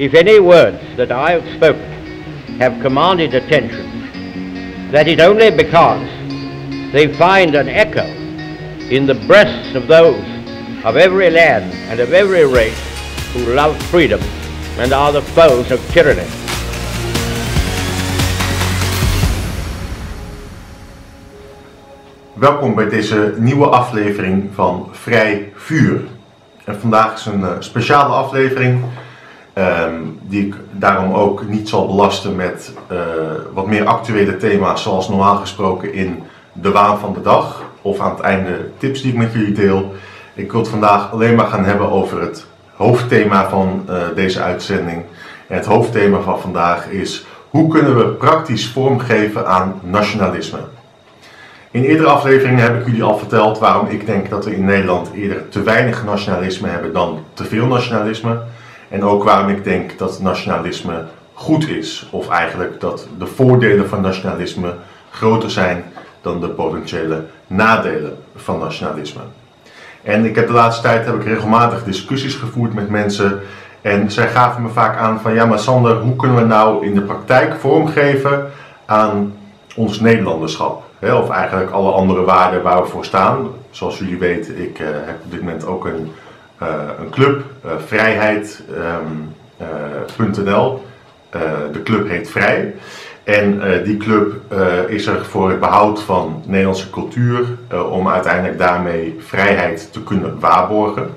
if any words that I have spoken have commanded attention, that is only because they find an echo in the breasts of those of every land and of every race who love freedom and are the foes of tyranny. Welkom bij deze nieuwe aflevering van Vrij Vuur. En vandaag is een uh, speciale aflevering um, die ik daarom ook niet zal belasten met uh, wat meer actuele thema's zoals normaal gesproken in de waan van de dag of aan het einde tips die ik met jullie deel. Ik wil het vandaag alleen maar gaan hebben over het hoofdthema van uh, deze uitzending. En het hoofdthema van vandaag is hoe kunnen we praktisch vormgeven aan nationalisme. In eerdere afleveringen heb ik jullie al verteld waarom ik denk dat we in Nederland eerder te weinig nationalisme hebben dan te veel nationalisme. En ook waarom ik denk dat nationalisme goed is. Of eigenlijk dat de voordelen van nationalisme groter zijn dan de potentiële nadelen van nationalisme. En ik heb de laatste tijd heb ik regelmatig discussies gevoerd met mensen. En zij gaven me vaak aan van ja maar Sander, hoe kunnen we nou in de praktijk vormgeven aan ons Nederlanderschap? of eigenlijk alle andere waarden waar we voor staan. Zoals jullie weten, ik uh, heb op dit moment ook een, een club, uh, vrijheid.nl. de club heet Vrij. En die club is er voor het behoud van Nederlandse cultuur, om uiteindelijk daarmee vrijheid te kunnen waarborgen.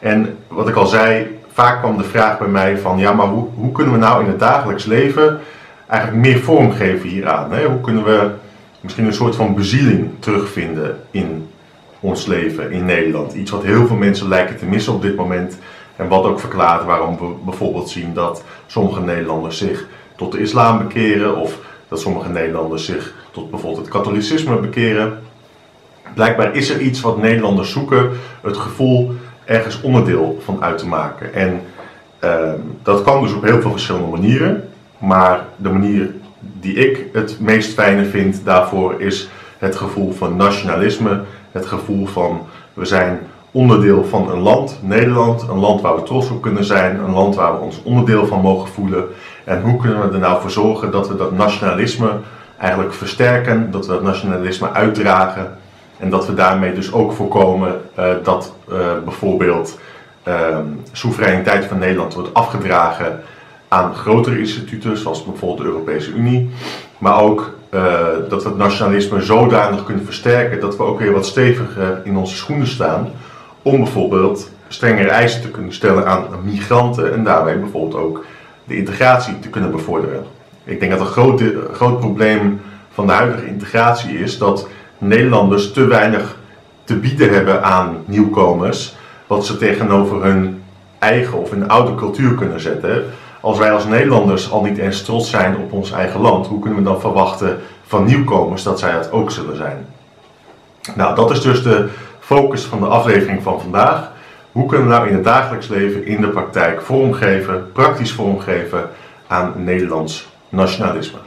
En wat ik al zei, vaak kwam de vraag bij mij van, ja maar hoe, hoe kunnen we nou in het dagelijks leven eigenlijk meer vorm geven hieraan? Hè? Hoe kunnen we misschien een soort van bezieling terugvinden in ons leven in Nederland. Iets wat heel veel mensen lijken te missen op dit moment. En wat ook verklaart waarom we bijvoorbeeld zien dat sommige Nederlanders zich tot de islam bekeren. Of dat sommige Nederlanders zich tot bijvoorbeeld het katholicisme bekeren. Blijkbaar is er iets wat Nederlanders zoeken, het gevoel ergens onderdeel van uit te maken. En uh, dat kan dus op heel veel verschillende manieren. Maar de manier die ik het meest fijne vind daarvoor is het gevoel van nationalisme. Het gevoel van we zijn onderdeel van een land, Nederland, een land waar we trots op kunnen zijn, een land waar we ons onderdeel van mogen voelen. En hoe kunnen we er nou voor zorgen dat we dat nationalisme eigenlijk versterken, dat we dat nationalisme uitdragen en dat we daarmee dus ook voorkomen uh, dat uh, bijvoorbeeld uh, soevereiniteit van Nederland wordt afgedragen aan grotere instituten, zoals bijvoorbeeld de Europese Unie. Maar ook uh, dat we het nationalisme zodanig kunnen versterken dat we ook weer wat steviger in onze schoenen staan. Om bijvoorbeeld strengere eisen te kunnen stellen aan migranten en daarmee bijvoorbeeld ook de integratie te kunnen bevorderen. Ik denk dat een groot, groot probleem van de huidige integratie is dat Nederlanders te weinig te bieden hebben aan nieuwkomers, wat ze tegenover hun eigen of hun oude cultuur kunnen zetten als wij als Nederlanders al niet eens trots zijn op ons eigen land, hoe kunnen we dan verwachten van nieuwkomers dat zij het ook zullen zijn? Nou, dat is dus de focus van de aflevering van vandaag. Hoe kunnen we nou in het dagelijks leven, in de praktijk, vormgeven, praktisch vormgeven aan Nederlands nationalisme?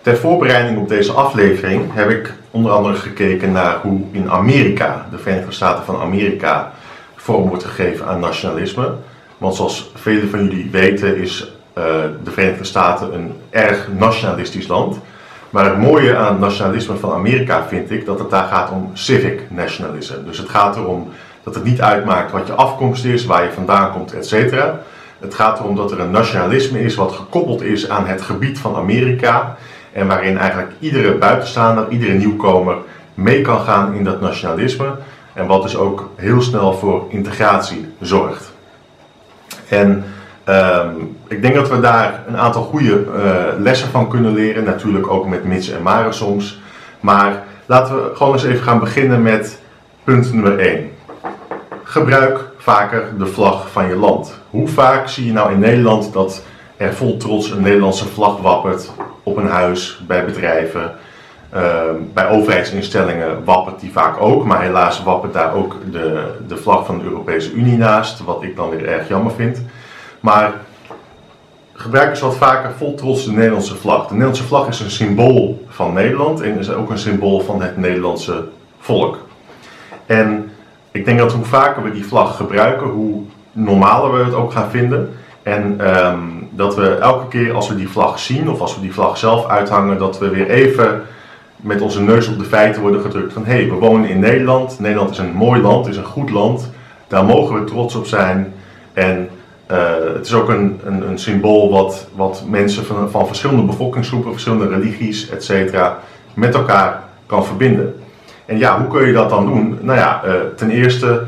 Ter voorbereiding op deze aflevering heb ik onder andere gekeken naar hoe in Amerika, de Verenigde Staten van Amerika, vorm wordt gegeven aan nationalisme. Want zoals velen van jullie weten is uh, de Verenigde Staten een erg nationalistisch land. Maar het mooie aan het nationalisme van Amerika vind ik dat het daar gaat om civic nationalism. Dus het gaat erom dat het niet uitmaakt wat je afkomst is, waar je vandaan komt, etc. Het gaat erom dat er een nationalisme is wat gekoppeld is aan het gebied van Amerika. En waarin eigenlijk iedere buitenstaander, iedere nieuwkomer mee kan gaan in dat nationalisme. En wat dus ook heel snel voor integratie zorgt. En um, ik denk dat we daar een aantal goede uh, lessen van kunnen leren. Natuurlijk ook met mits en maren soms. Maar laten we gewoon eens even gaan beginnen met punt nummer 1. Gebruik vaker de vlag van je land. Hoe vaak zie je nou in Nederland dat er vol trots een Nederlandse vlag wappert op een huis, bij bedrijven, uh, bij overheidsinstellingen wappert die vaak ook, maar helaas wappert daar ook de, de vlag van de Europese Unie naast, wat ik dan weer erg jammer vind. Maar gebruik eens wat vaker vol trots de Nederlandse vlag. De Nederlandse vlag is een symbool van Nederland en is ook een symbool van het Nederlandse volk. En ik denk dat hoe vaker we die vlag gebruiken, hoe normaler we het ook gaan vinden. En ehm, dat we elke keer als we die vlag zien of als we die vlag zelf uithangen, dat we weer even met onze neus op de feiten worden gedrukt van hé, hey, we wonen in Nederland. Nederland is een mooi land, is een goed land. Daar mogen we trots op zijn. En uh, het is ook een, een, een, symbool wat, wat mensen van, van verschillende bevolkingsgroepen, verschillende religies, etc. met elkaar kan verbinden. En ja, hoe kun je dat dan doen? Nou ja, uh, ten eerste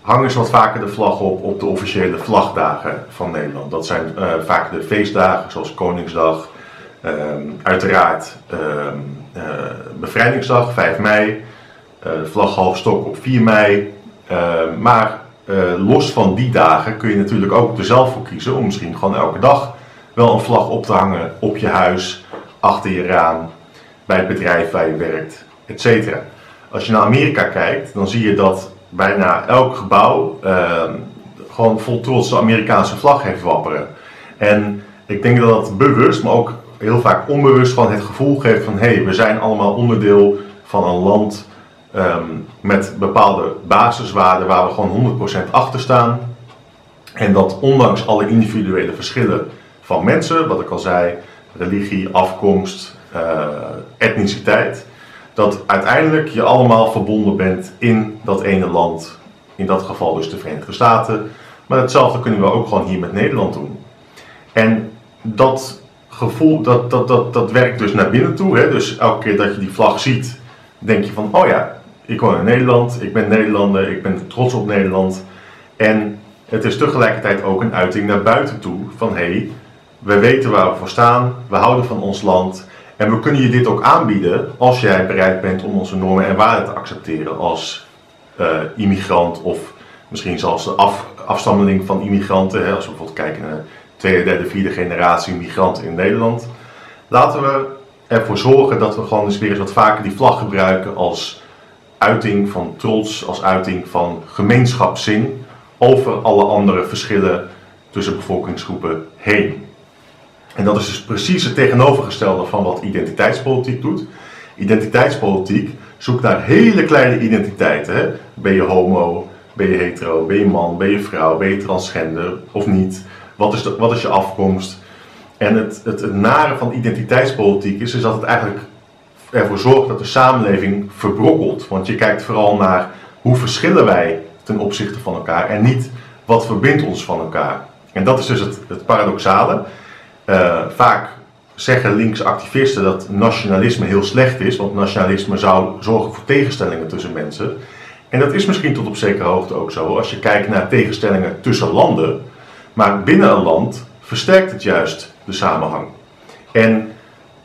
hangen ze wat vaker de vlag op op de officiële vlagdagen van Nederland. Dat zijn uh, vaak de feestdagen zoals Koningsdag, um, uiteraard uh, Bevrijdingsdag 5 mei, uh, vlaghalfstok op 4 mei. Ehm, maar los van die dagen kun je natuurlijk ook er zelf voor kiezen om misschien gewoon elke dag wel een vlag op te hangen op je huis, achter je raam, bij het bedrijf waar je werkt, etc. Als je naar Amerika kijkt, dan zie je dat bijna elk gebouw uh, gewoon vol trots de Amerikaanse vlag heeft wapperen. En ik denk dat dat bewust, maar ook heel vaak onbewust van het gevoel geeft van hé, hey, we zijn allemaal onderdeel van een land um, met bepaalde basiswaarden waar we gewoon 100% achter staan. En dat ondanks alle individuele verschillen van mensen, wat ik al zei, religie, afkomst, uh, etniciteit, dat uiteindelijk je allemaal verbonden bent in dat ene land. In dat geval dus de Verenigde Staten. Maar hetzelfde kunnen we ook gewoon hier met Nederland doen. En dat gevoel, dat, dat, dat, dat werkt dus naar binnen toe. Hè? Dus elke keer dat je die vlag ziet, denk je van, oh ja, ik woon in Nederland, ik ben Nederlander, ik ben trots op Nederland. En het is tegelijkertijd ook een uiting naar buiten toe van, hé, hey, we weten waar we voor staan, we houden van ons land en we kunnen je dit ook aanbieden als jij bereid bent om onze normen en waarden te accepteren als uh, immigrant of misschien zelfs de af, afstammeling van immigranten. Hè, als we bijvoorbeeld kijken naar tweede, derde, vierde generatie migranten in Nederland. Laten we ervoor zorgen dat we gewoon eens weer eens wat vaker die vlag gebruiken als uiting van trots, als uiting van gemeenschapszin over alle andere verschillen tussen bevolkingsgroepen heen. En dat is dus precies het tegenovergestelde van wat identiteitspolitiek doet. Identiteitspolitiek zoekt naar hele kleine identiteiten. Ben je homo, ben je hetero, ben je man, ben je vrouw, ben je transgender of niet? Wat is, wat is je afkomst? En het, het, nare van identiteitspolitiek is, is dat het eigenlijk ervoor zorgt dat de samenleving verbrokkelt. Want je kijkt vooral naar hoe verschillen wij ten opzichte van elkaar en niet wat verbindt ons van elkaar. En dat is dus het, het paradoxale. Uh, vaak zeggen linkse activisten dat nationalisme heel slecht is, want nationalisme zou zorgen voor tegenstellingen tussen mensen. En dat is misschien tot op zekere hoogte ook zo als je kijkt naar tegenstellingen tussen landen. Maar binnen een land versterkt het juist de samenhang. En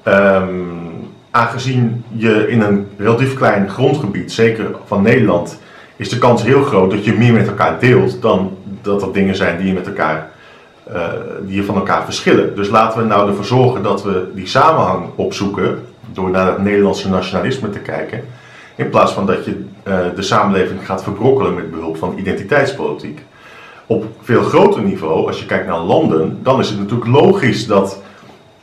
um, aangezien je in een relatief klein grondgebied, zeker van Nederland, is de kans heel groot dat je meer met elkaar deelt dan dat er dingen zijn die je met elkaar uh, die van elkaar verschillen. Dus laten we nou ervoor zorgen dat we die samenhang opzoeken door naar het Nederlandse nationalisme te kijken. In plaats van dat je uh, de samenleving gaat verbrokkelen met behulp van identiteitspolitiek. Op veel groter niveau, als je kijkt naar landen, dan is het natuurlijk logisch dat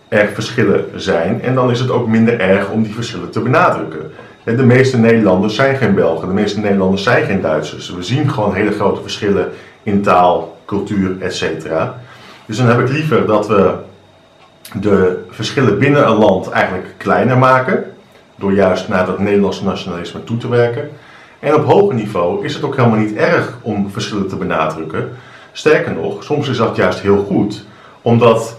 er verschillen zijn. En dan is het ook minder erg om die verschillen te benadrukken. De meeste Nederlanders zijn geen Belgen, de meeste Nederlanders zijn geen Duitsers. We zien gewoon hele grote verschillen in taal, cultuur, etc. Dus dan heb ik liever dat we de verschillen binnen een land eigenlijk kleiner maken, door juist naar dat Nederlands nationalisme toe te werken. En op hoger niveau is het ook helemaal niet erg om verschillen te benadrukken. Sterker nog, soms is dat juist heel goed, omdat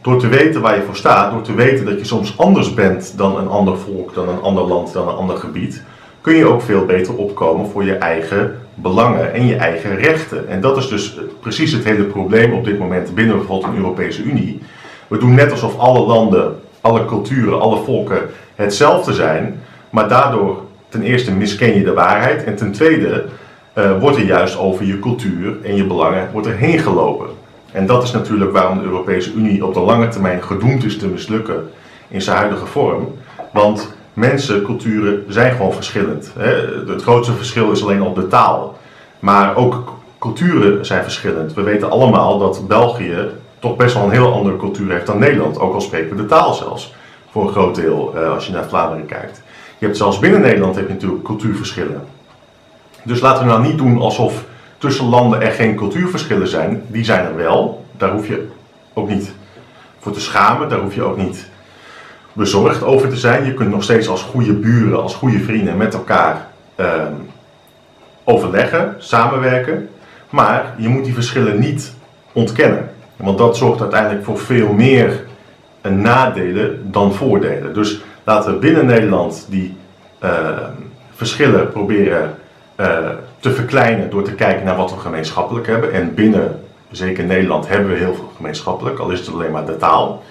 door te weten waar je voor staat, door te weten dat je soms anders bent dan een ander volk, dan een ander land, dan een ander gebied, kun je ook veel beter opkomen voor je eigen belangen en je eigen rechten. En dat is dus precies het hele probleem op dit moment binnen bijvoorbeeld een Europese Unie. We doen net alsof alle landen, alle culturen, alle volken hetzelfde zijn, maar daardoor ten eerste misken je de waarheid en ten tweede uh, wordt er juist over je cultuur en je belangen wordt er heen gelopen. En dat is natuurlijk waarom de Europese Unie op de lange termijn gedoemd is te mislukken in zijn huidige vorm. Want mensen, culturen zijn gewoon verschillend. Het grootste verschil is alleen op de taal. Maar ook culturen zijn verschillend. We weten allemaal dat België toch best wel een heel andere cultuur heeft dan Nederland. Ook al spreken we de taal zelfs. Voor een groot deel eh, als je naar Vlaanderen kijkt. Je hebt zelfs binnen Nederland heb je natuurlijk cultuurverschillen. Dus laten we nou niet doen alsof tussen landen er geen cultuurverschillen zijn. Die zijn er wel. daar hoef je ook niet voor te schamen, daar hoef je ook niet bezorgd over te zijn. Je kunt nog steeds als goede buren, als goede vrienden met elkaar ehm, overleggen, samenwerken. Maar je moet die verschillen niet ontkennen. Want dat zorgt uiteindelijk voor veel meer nadelen dan voordelen. Dus laten we binnen Nederland die ehm, verschillen proberen uh, te verkleinen door te kijken naar wat we gemeenschappelijk hebben. En binnen, zeker Nederland, hebben we heel veel gemeenschappelijk, al is het alleen maar de taal.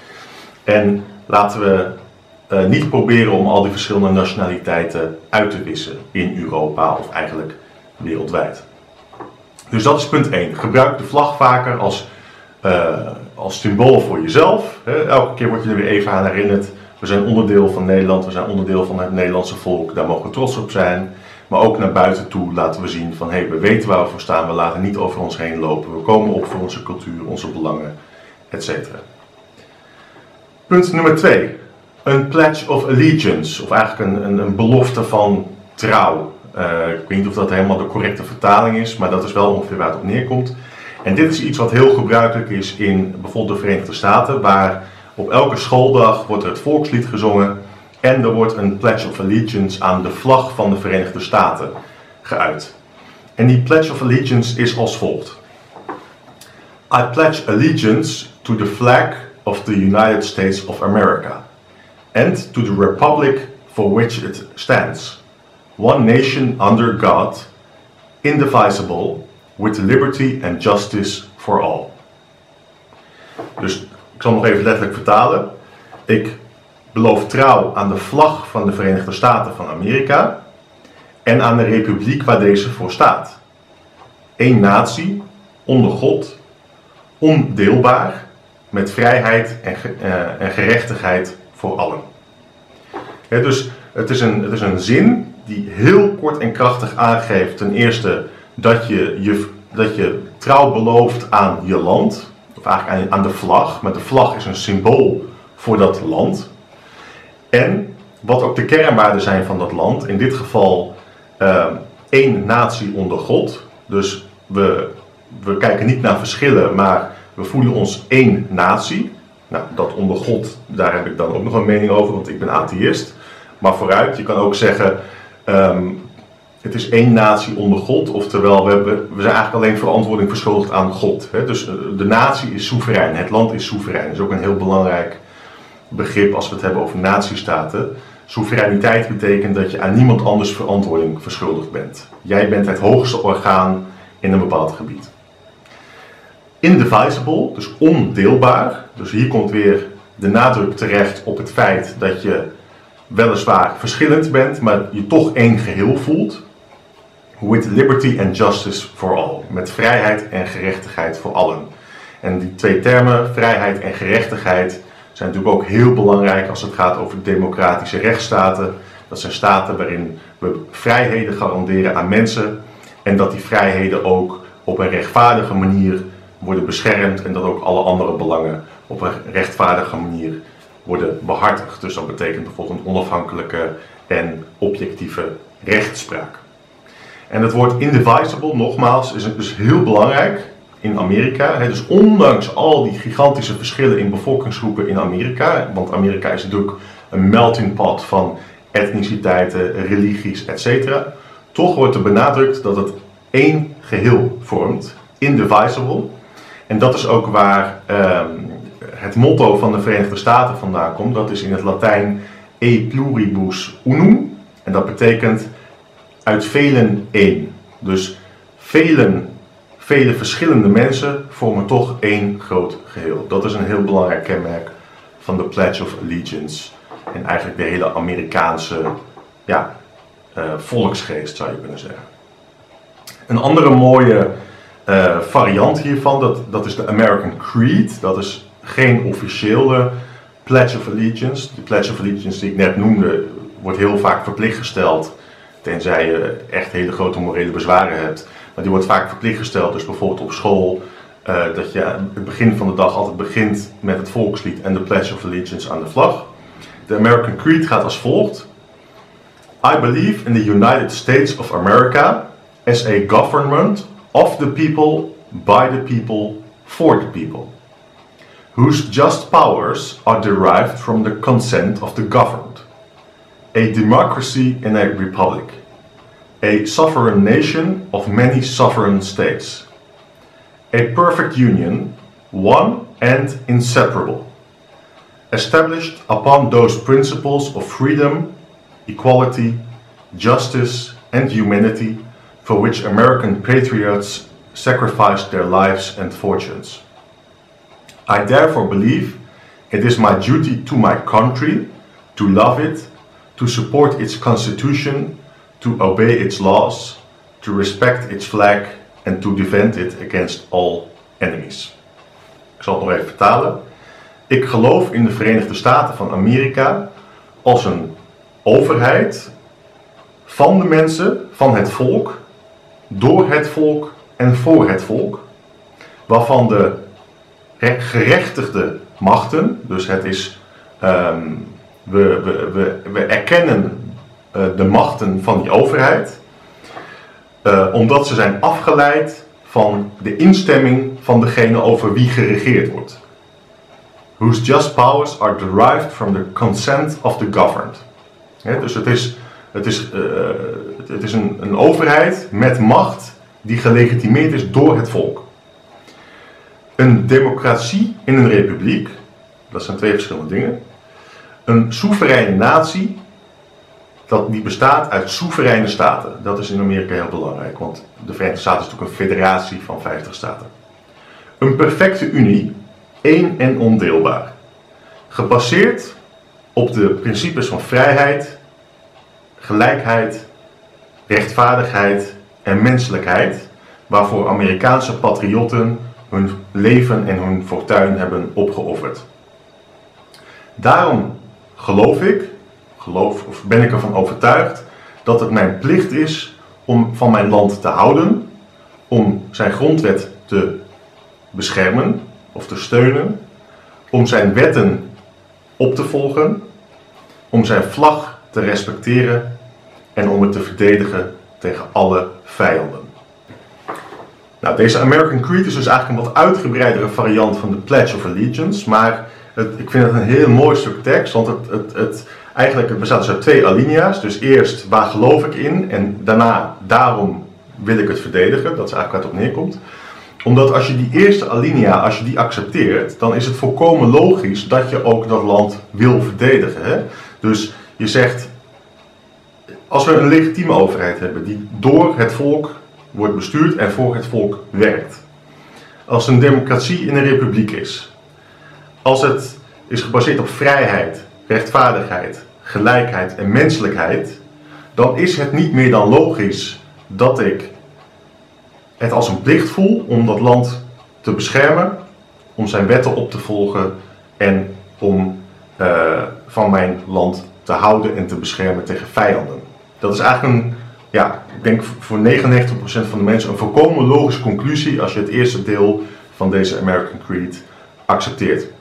En laten we uh, niet proberen om al die verschillende nationaliteiten uit te wissen in Europa of eigenlijk wereldwijd. Dus dat is punt 1. Gebruik de vlag vaker als, uh, als symbool voor jezelf. Elke keer word je er weer even aan herinnerd. We zijn onderdeel van Nederland, we zijn onderdeel van het Nederlandse volk, daar mogen we trots op zijn. Maar ook naar buiten toe laten we zien van hé, hey, we weten waar we voor staan, we laten niet over ons heen lopen, we komen op voor onze cultuur, onze belangen, etc. Punt nummer 2. Een pledge of allegiance, of eigenlijk een, een, een belofte van trouw. Uh, ik weet niet of dat helemaal de correcte vertaling is, maar dat is wel ongeveer waar het op neerkomt. En dit is iets wat heel gebruikelijk is in bijvoorbeeld de Verenigde Staten, waar op elke schooldag wordt er het volkslied gezongen en er wordt een Pledge of Allegiance aan de vlag van de Verenigde Staten geuit. En die Pledge of Allegiance is als volgt. I pledge allegiance to the flag of the United States of America and to the republic for which it stands, one nation under God, indivisible, with liberty and justice for all. Dus ik zal nog even letterlijk vertalen. Ik beloof trouw aan de vlag van de Verenigde Staten van Amerika en aan de republiek waar deze voor staat. Eén natie, onder God, ondeelbaar, met vrijheid en, uh, en gerechtigheid voor allen. dus het is, een, het is een zin die heel kort en krachtig aangeeft, ten eerste dat je, je, dat je trouw belooft aan je land, of aan de vlag, maar de vlag is een symbool voor dat land. En wat ook de kernwaarden zijn van dat land, in dit geval uh, één natie onder God. Dus we, we kijken niet naar verschillen, maar we voelen ons één natie. Nou, dat onder God, daar heb ik dan ook nog een mening over, want ik ben atheïst. Maar vooruit, je kan ook zeggen, um, het is één natie onder God, oftewel we, hebben, we zijn eigenlijk alleen verantwoording verschuldigd aan God. Hè? Dus eh, de natie is soeverein, het land is soeverein. Dat is ook een heel belangrijk begrip als we het hebben over natiestaten. Soevereiniteit betekent dat je aan niemand anders verantwoording verschuldigd bent. Jij bent het hoogste orgaan in een bepaald gebied. Indivisible, dus ondeelbaar. Dus hier komt weer de nadruk terecht op het feit dat je weliswaar verschillend bent, maar je toch één geheel voelt. With liberty and justice for all. Met vrijheid en gerechtigheid voor allen. En die twee termen, vrijheid en gerechtigheid, zijn natuurlijk ook heel belangrijk als het gaat over democratische rechtsstaten. Dat zijn staten waarin we vrijheden garanderen aan mensen en dat die vrijheden ook op een rechtvaardige manier worden beschermd en dat ook alle andere belangen op een rechtvaardige manier worden behartigd. Dus dat betekent bijvoorbeeld een onafhankelijke en objectieve rechtspraak. En het woord indivisible, nogmaals, is heel belangrijk in Amerika. Dus ondanks al die gigantische verschillen in bevolkingsgroepen in Amerika, want Amerika is natuurlijk een melting pot van etniciteiten, religies, etc. Toch wordt er benadrukt dat het één geheel vormt, indivisible. En dat is ook waar ehm, het motto van de Verenigde Staten vandaan komt. Dat is in het Latijn e pluribus unum. En dat betekent uit velen één. Dus velen vele verschillende mensen vormen toch één groot geheel. Dat is een heel belangrijk kenmerk van de Pledge of Allegiance. En eigenlijk de hele Amerikaanse ja, uh, volksgeest zou je kunnen zeggen. Een andere mooie uh, variant hiervan, dat, dat is de American Creed. Dat is geen officiële Pledge of Allegiance. De Pledge of Allegiance die ik net noemde, wordt heel vaak verplicht gesteld. Tenzij je echt hele grote morele bezwaren hebt. Maar die wordt vaak verplicht gesteld. Dus bijvoorbeeld op school, uh, dat je het begin van de dag altijd begint met het volkslied en de Pledge of Allegiance aan de vlag. De American Creed gaat als volgt. I believe in the United States of America as a government of the people, by the people, for the people. whose just powers are derived from the consent of the governed. A democracy in a republic. A sovereign nation of many sovereign states. A perfect union, one and inseparable. Established upon those principles of freedom, equality, justice, and humanity for which American patriots sacrificed their lives and fortunes. I therefore believe it is my duty to my country to love it, to support its constitution, to obey its laws, to respect its flag, and to defend it against all enemies. Ik zal het nog even vertalen. Ik geloof in de Verenigde Staten van Amerika als een overheid van de mensen, van het volk, door het volk en voor het volk, waarvan de gerechtigde machten, dus het is, um, we, we, we, erkennen uh, de machten van die overheid, uh, omdat ze zijn afgeleid van de instemming van degene over wie geregeerd wordt. Whose just powers are derived from the consent of the governed. Dus het is, het is, uh, het is een, een overheid met macht die gelegitimeerd is door het volk. Een democratie in een republiek, dat zijn twee verschillende dingen. Een soevereine natie, dat, die bestaat uit soevereine staten. Dat is in Amerika heel belangrijk, want de Verenigde Staten is natuurlijk een federatie van 50 staten. Een perfecte unie, één en ondeelbaar. Gebaseerd op de principes van vrijheid, gelijkheid, rechtvaardigheid en menselijkheid, waarvoor Amerikaanse patriotten hun leven en hun fortuin hebben opgeofferd. Daarom geloof ik, geloof, of ben ik ervan overtuigd, dat het mijn plicht is om van mijn land te houden, om zijn grondwet te beschermen of te steunen, om zijn wetten op te volgen, om zijn vlag te respecteren en om het te verdedigen tegen alle vijanden. Nou, deze American Creed is dus eigenlijk een wat uitgebreidere variant van de Pledge of Allegiance, maar ik vind het een heel mooi stuk tekst, want het, het, het, eigenlijk bestaat dus uit twee alinea's. Dus eerst waar geloof ik in en daarna daarom wil ik het verdedigen, dat is eigenlijk het op neerkomt. Omdat als je die eerste alinea, als je die accepteert, dan is het volkomen logisch dat je ook dat land wil verdedigen. Hè? Dus je zegt, als we een legitieme overheid hebben die door het volk wordt bestuurd en voor het volk werkt. Als een democratie in een republiek is. Als het is gebaseerd op vrijheid, rechtvaardigheid, gelijkheid en menselijkheid, dan is het niet meer dan logisch dat ik het als een plicht voel om dat land te beschermen, om zijn wetten op te volgen en om uh, van mijn land te houden en te beschermen tegen vijanden. Dat is eigenlijk een ja, ik denk voor 99% van de mensen een volkomen logische conclusie als je het eerste deel van deze American Creed accepteert.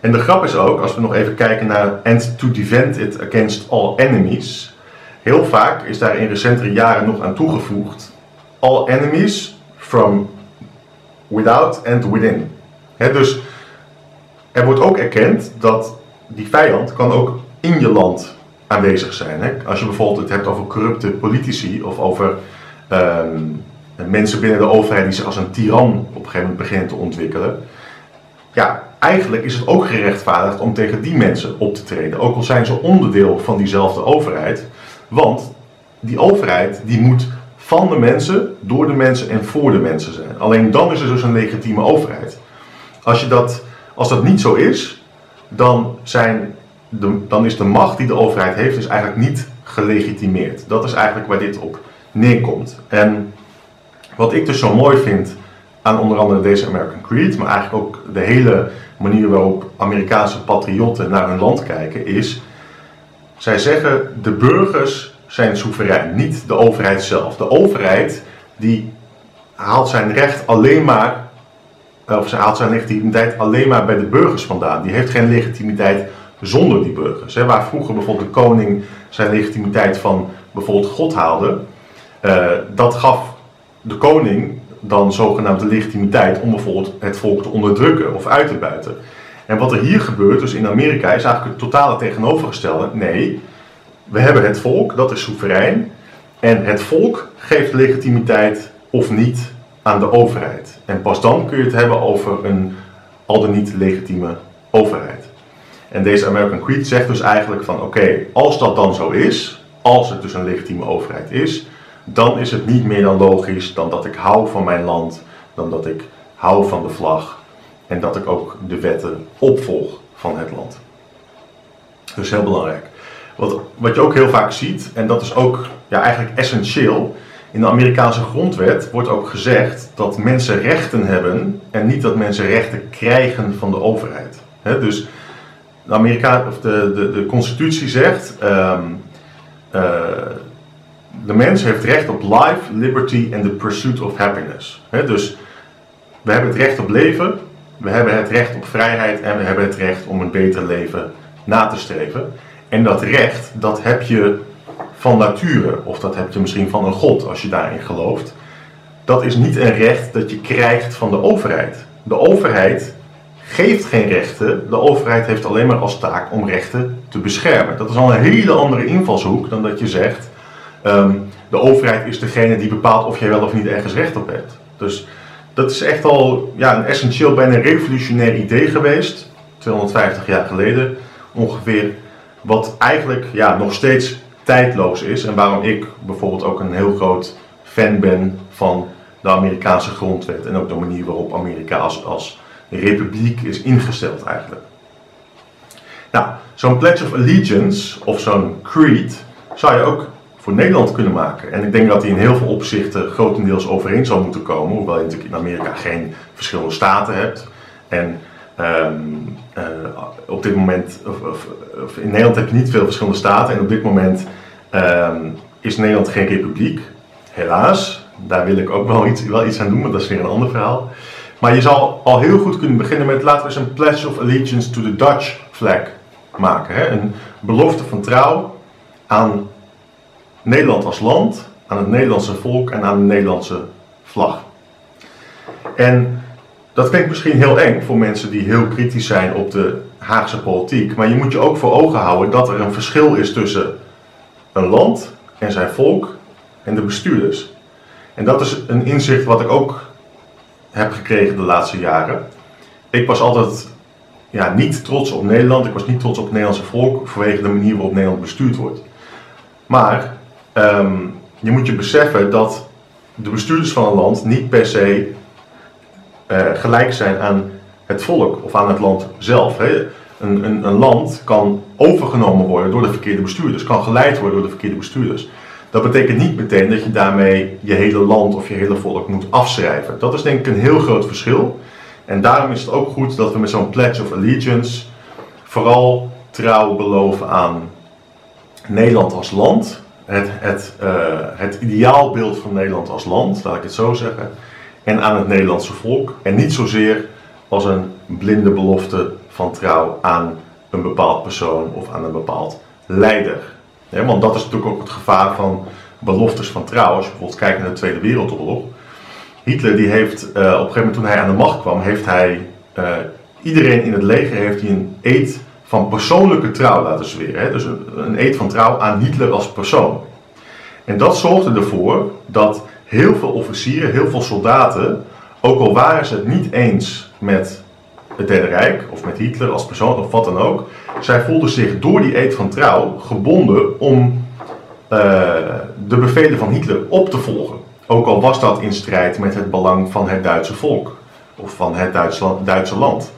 En de grap is ook, als we nog even kijken naar and to defend it against all enemies, heel vaak is daar in recentere jaren nog aan toegevoegd all enemies from without and within. dus er wordt ook erkend dat die vijand kan ook in je land aanwezig zijn. Als je bijvoorbeeld het hebt over corrupte politici of over ehm, mensen binnen de overheid die zich als een tiran op een gegeven moment beginnen te ontwikkelen. Ja, eigenlijk is het ook gerechtvaardigd om tegen die mensen op te treden. Ook al zijn ze onderdeel van diezelfde overheid. Want die overheid die moet van de mensen, door de mensen en voor de mensen zijn. Alleen dan is er dus een legitieme overheid. Als, je dat, als dat niet zo is, dan zijn dan is de macht die de overheid heeft, is eigenlijk niet gelegitimeerd. Dat is eigenlijk waar dit op neerkomt. En wat ik dus zo mooi vind aan onder andere deze American Creed, maar eigenlijk ook de hele manier waarop Amerikaanse patriotten naar hun land kijken, is zij zeggen de burgers zijn soeverein, niet de overheid zelf. De overheid die haalt zijn recht alleen maar, of ze haalt zijn legitimiteit alleen maar bij de burgers vandaan. Die heeft geen legitimiteit zonder die burgers. Waar vroeger bijvoorbeeld de koning zijn legitimiteit van bijvoorbeeld God haalde, uh, dat gaf de koning dan zogenaamde legitimiteit om bijvoorbeeld het volk te onderdrukken of uit te buiten. En wat er hier gebeurt, dus in Amerika, is eigenlijk het totale tegenovergestelde. Nee, we hebben het volk, dat is soeverein. En het volk geeft legitimiteit of niet aan de overheid. En pas dan kun je het hebben over een al dan niet legitieme overheid. En deze American Creed zegt dus eigenlijk van oké, als dat dan zo is, als het dus een legitieme overheid is, dan is het niet meer dan logisch dan dat ik hou van mijn land, dan dat ik hou van de vlag en dat ik ook de wetten opvolg van het land. Dus heel belangrijk. Wat, wat je ook heel vaak ziet, en dat is ook ja, eigenlijk essentieel, in de Amerikaanse grondwet wordt ook gezegd dat mensen rechten hebben en niet dat mensen rechten krijgen van de overheid. dus de, Amerika, of de, de, de constitutie zegt, um, de mens heeft recht op life, liberty and the pursuit of happiness. dus we hebben het recht op leven, we hebben het recht op vrijheid en we hebben het recht om een beter leven na te streven. En dat recht, dat heb je van nature, of dat heb je misschien van een God als je daarin gelooft. Dat is niet een recht dat je krijgt van de overheid. De overheid geeft geen rechten, de overheid heeft alleen maar als taak om rechten te beschermen. Dat is al een hele andere invalshoek dan dat je zegt, ehm, de overheid is degene die bepaalt of jij wel of niet ergens recht op hebt. Dus dat is echt al ja, een essentieel, bijna revolutionair idee geweest, 250 jaar geleden ongeveer, wat eigenlijk ja, nog steeds tijdloos is en waarom ik bijvoorbeeld ook een heel groot fan ben van de Amerikaanse grondwet en ook de manier waarop Amerika als, als republiek is ingesteld eigenlijk. Nou, zo'n Pledge of Allegiance of zo'n creed zou je ook voor Nederland kunnen maken. En ik denk dat die in heel veel opzichten grotendeels overeen zou moeten komen, hoewel je natuurlijk in Amerika geen verschillende staten hebt. En ehm, eh, op dit moment, of, of, of, in Nederland heb je niet veel verschillende staten en op dit moment ehm, is Nederland geen republiek. Helaas, daar wil ik ook wel iets, wel iets aan doen, maar dat is weer een ander verhaal. Maar je zal al heel goed kunnen beginnen met laten we eens een Pledge of Allegiance to the Dutch flag maken. Hè? Een belofte van trouw aan Nederland als land, aan het Nederlandse volk en aan de Nederlandse vlag. En dat klinkt misschien heel eng voor mensen die heel kritisch zijn op de Haagse politiek. Maar je moet je ook voor ogen houden dat er een verschil is tussen een land en zijn volk en de bestuurders. En dat is een inzicht wat ik ook heb gekregen de laatste jaren. Ik was altijd ja, niet trots op Nederland, ik was niet trots op het Nederlandse volk vanwege de manier waarop Nederland bestuurd wordt. Maar ehm, je moet je beseffen dat de bestuurders van een land niet per se uh, gelijk zijn aan het volk of aan het land zelf. Hè. Een, een, een, land kan overgenomen worden door de verkeerde bestuurders, kan geleid worden door de verkeerde bestuurders. Dat betekent niet meteen dat je daarmee je hele land of je hele volk moet afschrijven. Dat is denk ik een heel groot verschil. En daarom is het ook goed dat we met zo'n Pledge of Allegiance vooral trouw beloven aan Nederland als land. Het, het, uh, het ideaalbeeld van Nederland als land, laat ik het zo zeggen. En aan het Nederlandse volk. En niet zozeer als een blinde belofte van trouw aan een bepaald persoon of aan een bepaald leider want dat is natuurlijk ook het gevaar van beloftes van trouw. Als je bijvoorbeeld kijkt naar de Tweede Wereldoorlog. Hitler die heeft uh, op een gegeven moment toen hij aan de macht kwam, heeft hij uh, iedereen in het leger heeft hij een eed van persoonlijke trouw laten zweren. Hè? Dus een, een eed van trouw aan Hitler als persoon. En dat zorgde ervoor dat heel veel officieren, heel veel soldaten, ook al waren ze het niet eens met het Derde Rijk of met Hitler als persoon of wat dan ook, zij voelden zich door die eed van trouw gebonden om uh, de bevelen van Hitler op te volgen. Ook al was dat in strijd met het belang van het Duitse volk of van het Duitsland, Duitse land.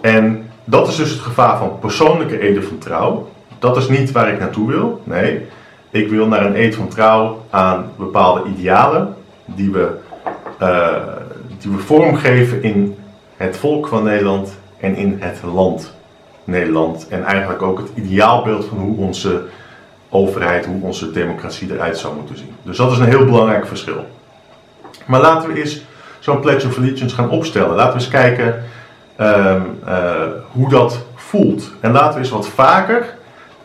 En dat is dus het gevaar van persoonlijke eden van trouw. Dat is niet waar ik naartoe wil. Nee, ik wil naar een eed van trouw aan bepaalde idealen die we, uh, die we vormgeven in het volk van Nederland en in het land Nederland. En eigenlijk ook het ideaalbeeld van hoe onze overheid, hoe onze democratie eruit zou moeten zien. Dus dat is een heel belangrijk verschil. Maar laten we eens zo'n Pledge of Allegiance gaan opstellen. Laten we eens kijken uh, uh, hoe dat voelt. En laten we eens wat vaker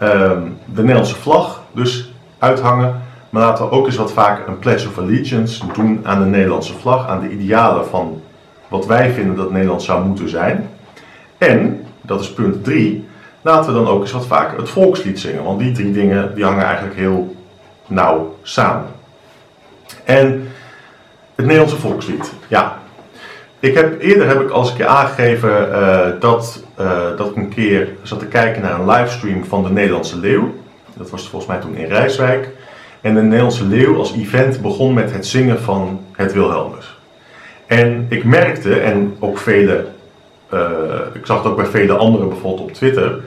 uh, de Nederlandse vlag dus uithangen Maar laten we ook eens wat vaker een pledge of allegiance doen aan de Nederlandse vlag, aan de idealen van wat wij vinden dat Nederland zou moeten zijn. En, dat is punt 3, laten we dan ook eens wat vaker het volkslied zingen. Want die drie dingen die hangen eigenlijk heel nauw samen. En het Nederlandse volkslied, ja. Ik heb, eerder heb ik als een keer aangegeven uh, dat, uh, dat ik een keer zat te kijken naar een livestream van de Nederlandse Leeuw. Dat was volgens mij toen in Rijswijk. En de Nederlandse Leeuw als event begon met het zingen van het Wilhelmus. En ik merkte, en ook vele, uh, ik zag het ook bij vele anderen bijvoorbeeld op Twitter,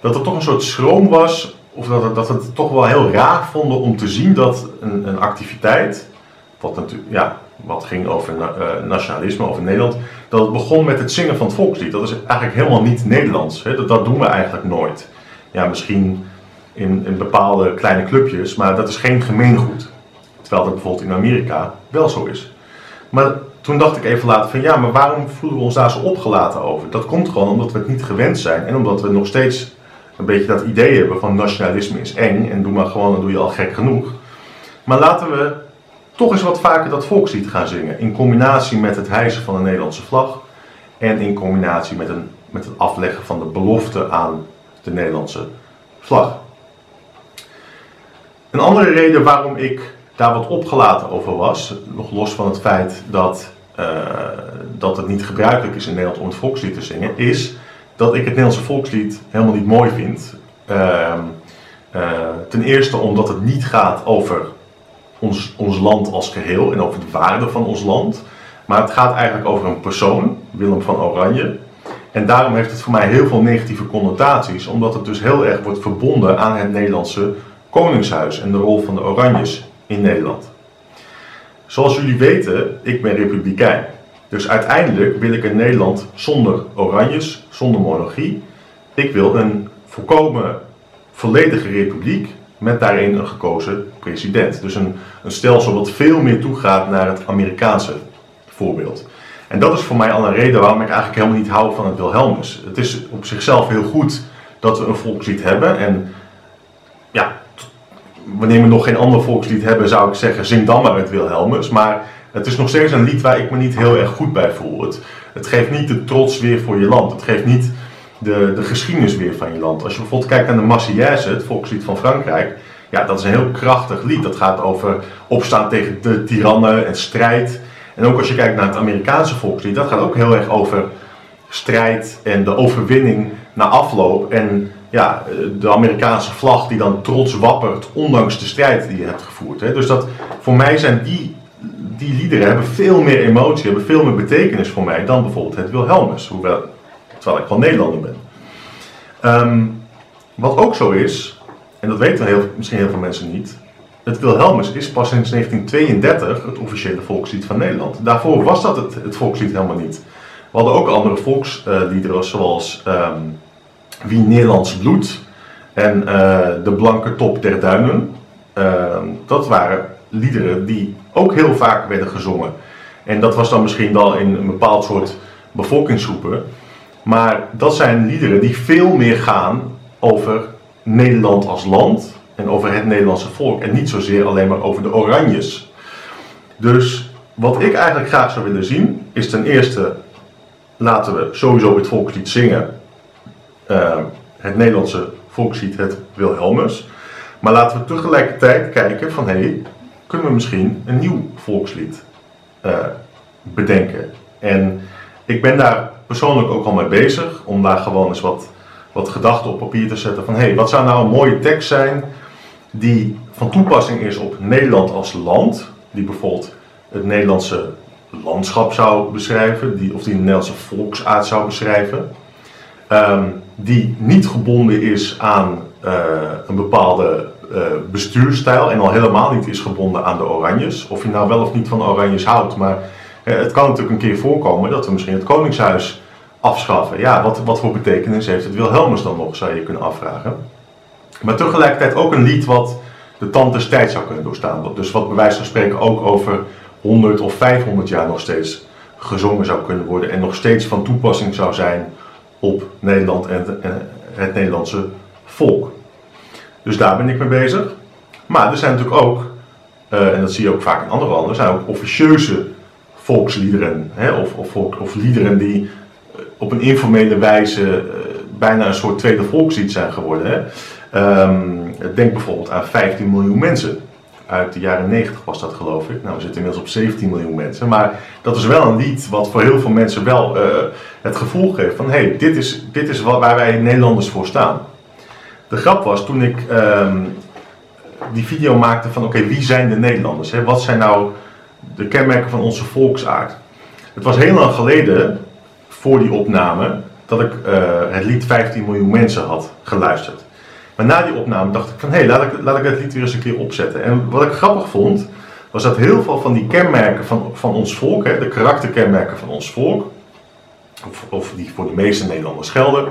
dat er toch een soort schroom was, of dat dat het toch wel heel raar vonden om te zien dat een, een activiteit, wat, natuurlijk, ja, wat ging over uh, nationalisme, over Nederland, dat het begon met het zingen van het volkslied. Dat is eigenlijk helemaal niet Nederlands. Hè? Dat, doen we eigenlijk nooit. Ja, misschien in, in bepaalde kleine clubjes, maar dat is geen gemeengoed. Terwijl dat bijvoorbeeld in Amerika wel zo is. Maar toen dacht ik even later van ja, maar waarom voelen we ons daar zo opgelaten over? Dat komt gewoon omdat we het niet gewend zijn en omdat we nog steeds een beetje dat idee hebben van nationalisme is eng en doe maar gewoon, dan doe je al gek genoeg. Maar laten we toch eens wat vaker dat volkslied gaan zingen in combinatie met het hijsen van de Nederlandse vlag en in combinatie met, een, met het afleggen van de belofte aan de Nederlandse vlag. Een andere reden waarom ik daar wat opgelaten over was, nog los van het feit dat, uh, dat het niet gebruikelijk is in Nederland om het volkslied te zingen, is dat ik het Nederlandse volkslied helemaal niet mooi vind. Uh, uh, ten eerste omdat het niet gaat over ons, ons land als geheel en over de waarde van ons land. Maar het gaat eigenlijk over een persoon, Willem van Oranje. En daarom heeft het voor mij heel veel negatieve connotaties, omdat het dus heel erg wordt verbonden aan het Nederlandse Koningshuis en de rol van de Oranjes in Nederland. Zoals jullie weten, ik ben republikein. Dus uiteindelijk wil ik een Nederland zonder Oranjes, zonder monarchie. Ik wil een volkomen volledige republiek met daarin een gekozen president. Dus een, stelsel wat veel meer toegaat naar het Amerikaanse voorbeeld. En dat is voor mij al een reden waarom ik eigenlijk helemaal niet hou van het Wilhelmus. Het is op zichzelf heel goed dat we een volkslied hebben. En ja, wanneer we nog geen ander volkslied hebben, zou ik zeggen, zing dan maar het Wilhelmus. Maar het is nog steeds een lied waar ik me niet heel erg goed bij voel. Het, het geeft niet de trots weer voor je land. Het geeft niet de, de geschiedenis weer van je land. Als je bijvoorbeeld kijkt naar de Marseillaise, het volkslied van Frankrijk. Ja, dat is een heel krachtig lied. Dat gaat over opstaan tegen de tirannen en strijd. En ook als je kijkt naar het Amerikaanse volkslied, dat gaat ook heel erg over strijd en de overwinning na afloop. En ja, de Amerikaanse vlag die dan trots wappert, ondanks de strijd die je hebt gevoerd. Hè. Dus dat, voor mij zijn die, die liederen hebben veel meer emotie, hebben veel meer betekenis voor mij dan bijvoorbeeld het Wilhelmus, hoewel, terwijl ik van Nederlander ben. Um, wat ook zo is, en dat weten heel, misschien heel veel mensen niet, het Wilhelmus is pas sinds 1932 het officiële volkslied van Nederland. Daarvoor was dat het, het volkslied helemaal niet. We hadden ook andere volksliederen zoals um, Wie Nederlands bloed en uh, De Blanke Top der Duinen. Uh, dat waren liederen die ook heel vaak werden gezongen. En dat was dan misschien wel in een bepaald soort bevolkingsgroepen. Maar dat zijn liederen die veel meer gaan over Nederland als land en over het Nederlandse volk. En niet zozeer alleen maar over de Oranjes. Dus wat ik eigenlijk graag zou willen zien, is ten eerste laten we sowieso het volkslied zingen. Uh, het Nederlandse volkslied, het Wilhelmus. Maar laten we tegelijkertijd kijken van hé, hey, kunnen we misschien een nieuw volkslied uh, bedenken. En ik ben daar persoonlijk ook al mee bezig om daar gewoon eens wat, wat gedachten op papier te zetten van hé, hey, wat zou nou een mooie tekst zijn die van toepassing is op Nederland als land, die bijvoorbeeld het Nederlandse landschap zou beschrijven, die, of die de Nederlandse volksaard zou beschrijven, um, die niet gebonden is aan uh, een bepaalde uh, bestuurstijl en al helemaal niet is gebonden aan de Oranjes. Of je nou wel of niet van Oranjes houdt, maar uh, het kan natuurlijk een keer voorkomen dat we misschien het Koningshuis afschaffen. Ja, wat, wat voor betekenis heeft het Wilhelmus dan nog, zou je kunnen afvragen. Maar tegelijkertijd ook een lied wat de tand des tijd zou kunnen doorstaan. Dus wat bij wijze van spreken ook over 100 of 500 jaar nog steeds gezongen zou kunnen worden en nog steeds van toepassing zou zijn op Nederland en het Nederlandse volk. Dus daar ben ik mee bezig. Maar er zijn natuurlijk ook eh, en dat zie je ook vaak in andere landen, zijn ook officieuze volksliederen. Of, of, of liederen die op een informele wijze bijna een soort tweede volkslied zijn geworden. Hè. Ehm, denk bijvoorbeeld aan 15 miljoen mensen. Uit de jaren 90 was dat geloof ik. Nou, we zitten inmiddels op 17 miljoen mensen. Maar dat is wel een lied wat voor heel veel mensen wel het gevoel geeft van... hé, hey, dit is, dit is waar wij Nederlanders voor staan. De grap was toen ik ehm, die video maakte van oké, wie zijn de Nederlanders? Hè? Wat zijn nou de kenmerken van onze volksaard? Het was heel lang geleden, voor die opname, dat ik uh, het lied 15 miljoen mensen had geluisterd. Maar na die opname dacht ik van hé, hey, laat, ik, laat ik het lied weer eens een keer opzetten. En wat ik grappig vond, was dat heel veel van die kenmerken van, van ons volk, hè, de karakterkenmerken van ons volk, of, of die voor de meeste Nederlanders gelden,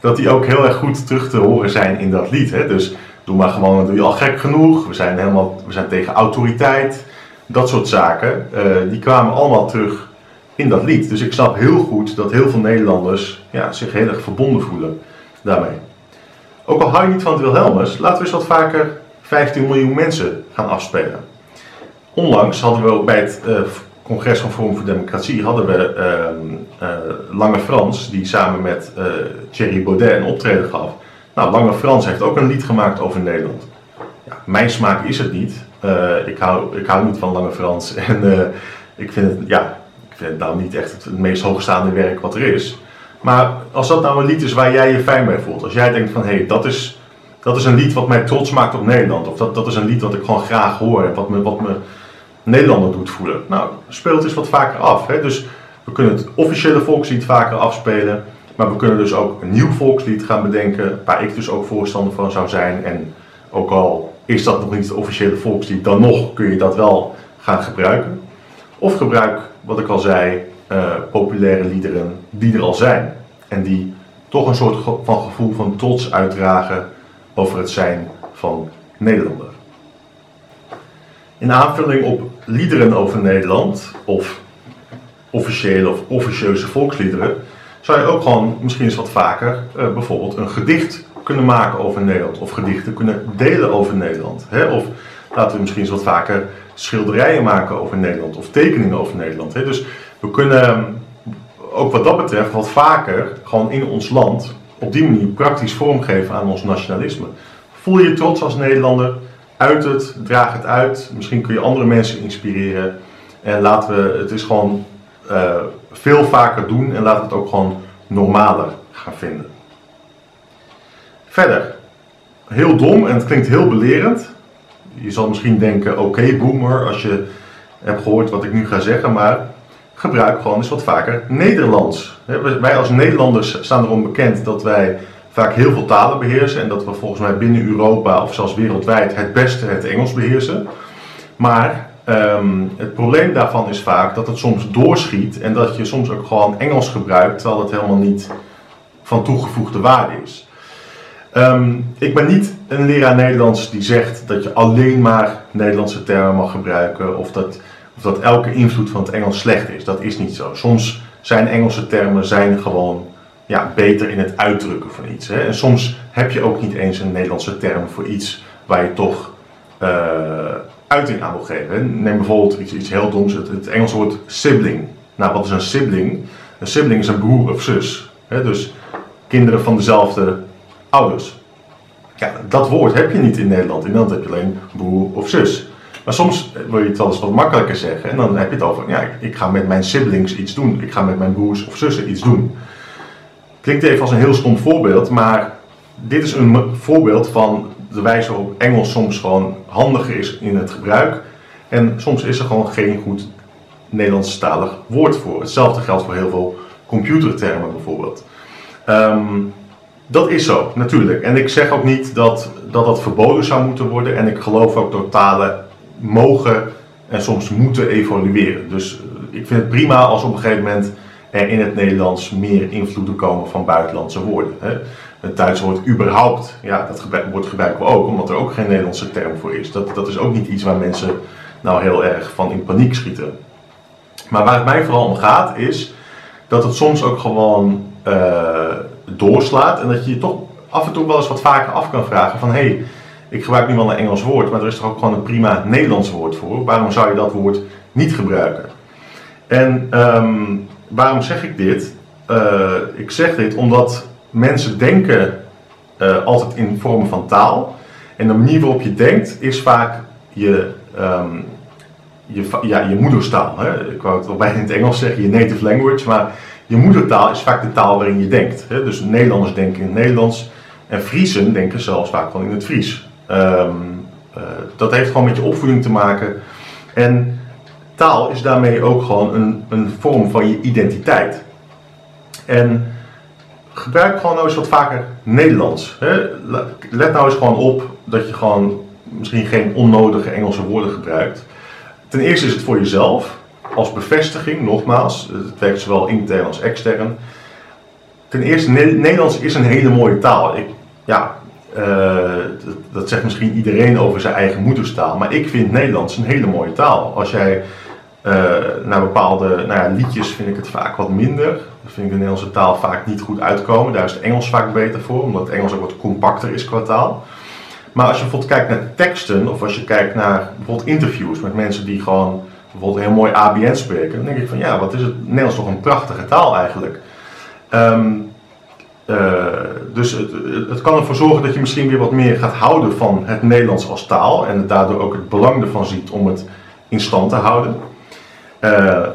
dat die ook heel erg goed terug te horen zijn in dat lied. Hè? Dus doe maar gewoon, doe je al gek genoeg. We zijn, helemaal, we zijn tegen autoriteit. Dat soort zaken, uh, die kwamen allemaal terug in dat lied. Dus ik snap heel goed dat heel veel Nederlanders ja, zich heel erg verbonden voelen daarmee. Ook al hou je niet van het Wilhelmus, laten we eens wat vaker 15 miljoen mensen gaan afspelen. Onlangs hadden we ook bij het uh, congres van Forum voor Democratie hadden we uh, Lange Frans, die samen met uh, Thierry Baudet een optreden gaf. Nou, Lange Frans heeft ook een lied gemaakt over Nederland. Ja, mijn smaak is het niet. Ik, hou, ik hou niet van Lange Frans. En ik vind het, ja, vind nou niet echt het, meest hoogstaande werk wat er is. Maar als dat nou een lied is waar jij je fijn bij voelt. Als jij denkt van, hé, hey, dat, is, dat is een lied wat mij trots maakt op Nederland. Of dat, dat is een lied wat ik gewoon graag hoor. En wat me, wat me Nederlander doet voelen. Nou, speel het eens wat vaker af. Hè? Dus we kunnen het officiële volkslied vaker afspelen. Maar we kunnen dus ook een nieuw volkslied gaan bedenken. Waar ik dus ook voorstander van zou zijn. En ook al is dat nog niet het officiële volkslied, dan nog kun je dat wel gaan gebruiken. Of gebruik, wat ik al zei, uh, populaire liederen die er al zijn. En die toch een soort van gevoel van trots uitdragen over het zijn van Nederlander. In aanvulling op liederen over Nederland, of officiële of officieuze volksliederen, zou je ook gewoon misschien eens wat vaker uh, bijvoorbeeld een gedicht kunnen maken over Nederland, of gedichten kunnen delen over Nederland. Hè? Of laten we misschien wat vaker schilderijen maken over Nederland, of tekeningen over Nederland. Hè? Dus we kunnen ehm, ook wat dat betreft wat vaker gewoon in ons land op die manier praktisch vormgeven aan ons nationalisme. Voel je trots als Nederlander? uit het, draag het uit. Misschien kun je andere mensen inspireren. En laten we het is gewoon uh, veel vaker doen en laten we het ook gewoon normaler gaan vinden. Verder, heel dom en het klinkt heel belerend. Je zal misschien denken, oké okay, boomer, als je hebt gehoord wat ik nu ga zeggen, maar gebruik gewoon eens wat vaker Nederlands. Wij als Nederlanders staan erom bekend dat wij vaak heel veel talen beheersen en dat we volgens mij binnen Europa of zelfs wereldwijd het beste het Engels beheersen. Maar um, het probleem daarvan is vaak dat het soms doorschiet en dat je soms ook gewoon Engels gebruikt terwijl het helemaal niet van toegevoegde waarde is. Um, ik ben niet een leraar Nederlands die zegt dat je alleen maar Nederlandse termen mag gebruiken of dat, of dat elke invloed van het Engels slecht is. Dat is niet zo. Soms zijn Engelse termen zijn gewoon ja, beter in het uitdrukken van iets. Hè? En soms heb je ook niet eens een Nederlandse term voor iets waar je toch uh, uiting aan wil geven. Neem bijvoorbeeld iets, iets heel doms, het, het Engelse woord sibling. Nou, wat is een sibling? Een sibling is een broer of zus. Hè? Dus kinderen van dezelfde ouders. Ja, dat woord heb je niet in Nederland. In Nederland heb je alleen broer of zus. Maar soms wil je het wel eens wat makkelijker zeggen. En dan heb je het over, ja, ik ga met mijn siblings iets doen. Ik ga met mijn broers of zussen iets doen. Klinkt even als een heel stom voorbeeld, maar dit is een voorbeeld van de wijze waarop Engels soms gewoon handiger is in het gebruik. En soms is er gewoon geen goed Nederlandstalig woord voor. Hetzelfde geldt voor heel veel computertermen bijvoorbeeld. Um, dat is zo, natuurlijk. En ik zeg ook niet dat, dat verboden zou moeten worden. En ik geloof ook dat talen mogen en soms moeten evolueren. Dus ik vind het prima als op een gegeven moment er in het Nederlands meer invloeden komen van buitenlandse woorden. Hè. Het Duitse woord überhaupt, ja, dat woord gebruiken we ook, omdat er ook geen Nederlandse term voor is. Dat, dat is ook niet iets waar mensen nou heel erg van in paniek schieten. Maar waar het mij vooral om gaat is dat het soms ook gewoon uh, doorslaat en dat je je toch af en toe wel eens wat vaker af kan vragen van hé, hey, ik gebruik nu wel een Engels woord, maar er is toch ook gewoon een prima Nederlands woord voor. Waarom zou je dat woord niet gebruiken? En ehm, waarom zeg ik dit? Uh, ik zeg dit omdat mensen denken uh, altijd in vormen van taal. En de manier waarop je denkt is vaak je, um, je, ja, je moederstaal. Hè? Ik wou het wel bijna in het Engels zeggen, je native language. Maar je moedertaal is vaak de taal waarin je denkt. Hè? Dus Nederlanders denken in het Nederlands. En Friesen denken zelfs vaak wel in het Fries. Um, uh, dat heeft gewoon met je opvoeding te maken. En taal is daarmee ook gewoon een, een vorm van je identiteit. En gebruik gewoon nou eens wat vaker Nederlands. Hè? Let nou eens gewoon op dat je gewoon misschien geen onnodige Engelse woorden gebruikt. Ten eerste is het voor jezelf, als bevestiging, nogmaals, het werkt zowel intern als extern. Ten eerste, Nederlands is een hele mooie taal. Ik, ja, uh, dat zegt misschien iedereen over zijn eigen moederstaal, maar ik vind Nederlands een hele mooie taal. Als jij uh, naar bepaalde nou ja, liedjes vind ik het vaak wat minder. Dan vind ik de Nederlandse taal vaak niet goed uitkomen. Daar is het Engels vaak beter voor, omdat het Engels ook wat compacter is qua taal. Maar als je bijvoorbeeld kijkt naar teksten, of als je kijkt naar bijvoorbeeld interviews met mensen die gewoon bijvoorbeeld heel mooi ABN spreken, dan denk ik van ja, wat is het Nederlands toch een prachtige taal eigenlijk. Um, uh, dus het, het, kan ervoor zorgen dat je misschien weer wat meer gaat houden van het Nederlands als taal en daardoor ook het belang ervan ziet om het in stand te houden. Uh,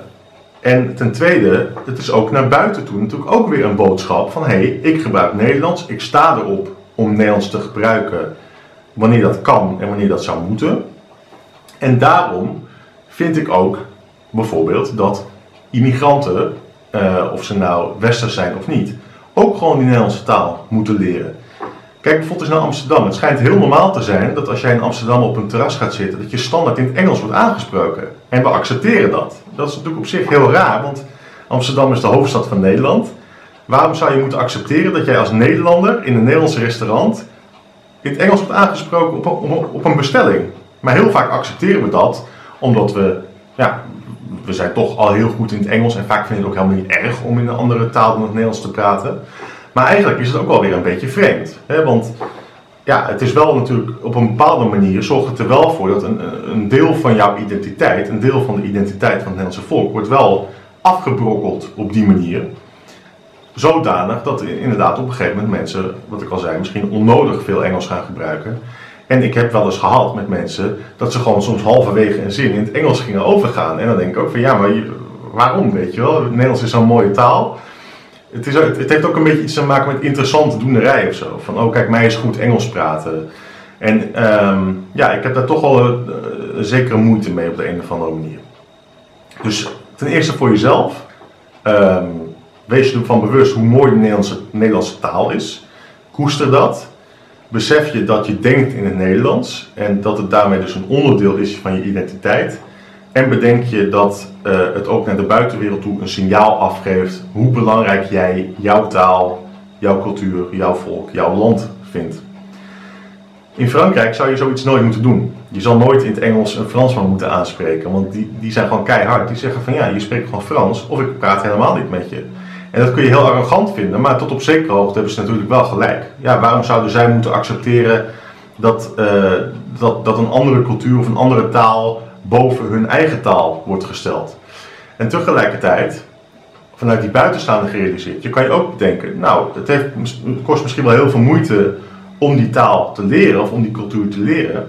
en ten tweede, het is ook naar buiten toe natuurlijk ook weer een boodschap van hé, hey, ik gebruik Nederlands, ik sta erop om Nederlands te gebruiken wanneer dat kan en wanneer dat zou moeten. En daarom vind ik ook bijvoorbeeld dat immigranten, uh, of ze nou westers zijn of niet, ook gewoon die Nederlandse taal moeten leren. Kijk bijvoorbeeld eens naar Amsterdam. Het schijnt heel normaal te zijn dat als jij in Amsterdam op een terras gaat zitten, dat je standaard in het Engels wordt aangesproken. En we accepteren dat. Dat is natuurlijk op zich heel raar, want Amsterdam is de hoofdstad van Nederland. Waarom zou je moeten accepteren dat jij als Nederlander in een Nederlands restaurant in het Engels wordt aangesproken op een, op een bestelling? Maar heel vaak accepteren we dat omdat we, ja, we zijn toch al heel goed in het Engels en vaak vinden we het ook helemaal niet erg om in een andere taal dan het Nederlands te praten. Maar eigenlijk is het ook wel weer een beetje vreemd. Hè? Want ja, het is wel natuurlijk op een bepaalde manier zorgt het er wel voor dat een, een deel van jouw identiteit, een deel van de identiteit van het Nederlandse volk, wordt wel afgebrokkeld op die manier. Zodanig dat inderdaad op een gegeven moment mensen, wat ik al zei, misschien onnodig veel Engels gaan gebruiken. En ik heb wel eens gehad met mensen dat ze gewoon soms halverwege een zin in het Engels gingen overgaan. En dan denk ik ook van ja, maar waarom weet je wel? Het Nederlands is zo'n mooie taal het, is, het heeft ook een beetje iets te maken met interessante doenerij of zo. Van, oh kijk, mij is goed Engels praten. En um, ja, ik heb daar toch wel een, een, zekere moeite mee op de een of andere manier. Dus ten eerste voor jezelf. Um, wees je ervan bewust hoe mooi de Nederlandse, Nederlandse taal is. Koester dat. Besef je dat je denkt in het Nederlands en dat het daarmee dus een onderdeel is van je identiteit. En bedenk je dat uh, het ook naar de buitenwereld toe een signaal afgeeft hoe belangrijk jij jouw taal, jouw cultuur, jouw volk, jouw land vindt. In Frankrijk zou je zoiets nooit moeten doen. Je zal nooit in het Engels een Fransman moeten aanspreken, want die, die zijn gewoon keihard. Die zeggen van ja, je spreekt gewoon Frans of ik praat helemaal niet met je. En dat kun je heel arrogant vinden, maar tot op zekere hoogte hebben ze natuurlijk wel gelijk. Ja, waarom zouden zij moeten accepteren dat, uh, dat, dat een andere cultuur of een andere taal boven hun eigen taal wordt gesteld. En tegelijkertijd, vanuit die buitenstaande gerealiseerd, je kan je ook bedenken, nou, het, heeft, kost misschien wel heel veel moeite om die taal te leren of om die cultuur te leren.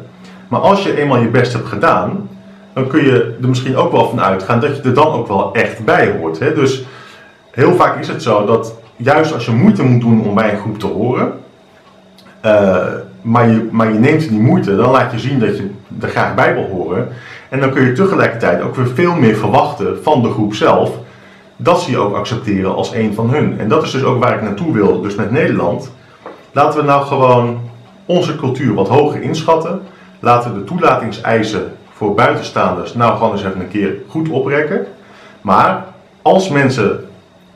Maar als je eenmaal je best hebt gedaan, dan kun je er misschien ook wel van uitgaan dat je er dan ook wel echt bij hoort. Hè? Dus heel vaak is het zo dat juist als je moeite moet doen om bij een groep te horen, uh, maar, je, maar je neemt die moeite, dan laat je zien dat je er graag bij wil horen. En dan kun je tegelijkertijd ook weer veel meer verwachten van de groep zelf, dat ze je ook accepteren als een van hun. En dat is dus ook waar ik naartoe wil, dus met Nederland. Laten we nou gewoon onze cultuur wat hoger inschatten. Laten we de toelatingseisen voor buitenstaanders nou gewoon eens even een keer goed oprekken. Maar als mensen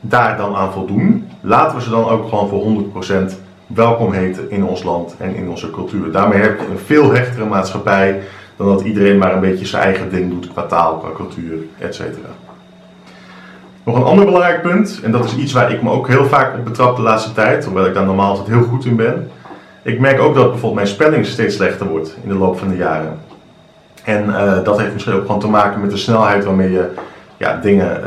daar dan aan voldoen, laten we ze dan ook gewoon voor 100% welkom heten in ons land en in onze cultuur. Daarmee heb je een veel hechtere maatschappij dan dat iedereen maar een beetje zijn eigen ding doet qua taal, qua cultuur, etc. Nog een ander belangrijk punt, en dat is iets waar ik me ook heel vaak op betrap de laatste tijd, hoewel ik daar normaal altijd heel goed in ben. Ik merk ook dat bijvoorbeeld mijn spelling steeds slechter wordt in de loop van de jaren. En dat heeft misschien ook gewoon te maken met de snelheid waarmee je ja, dingen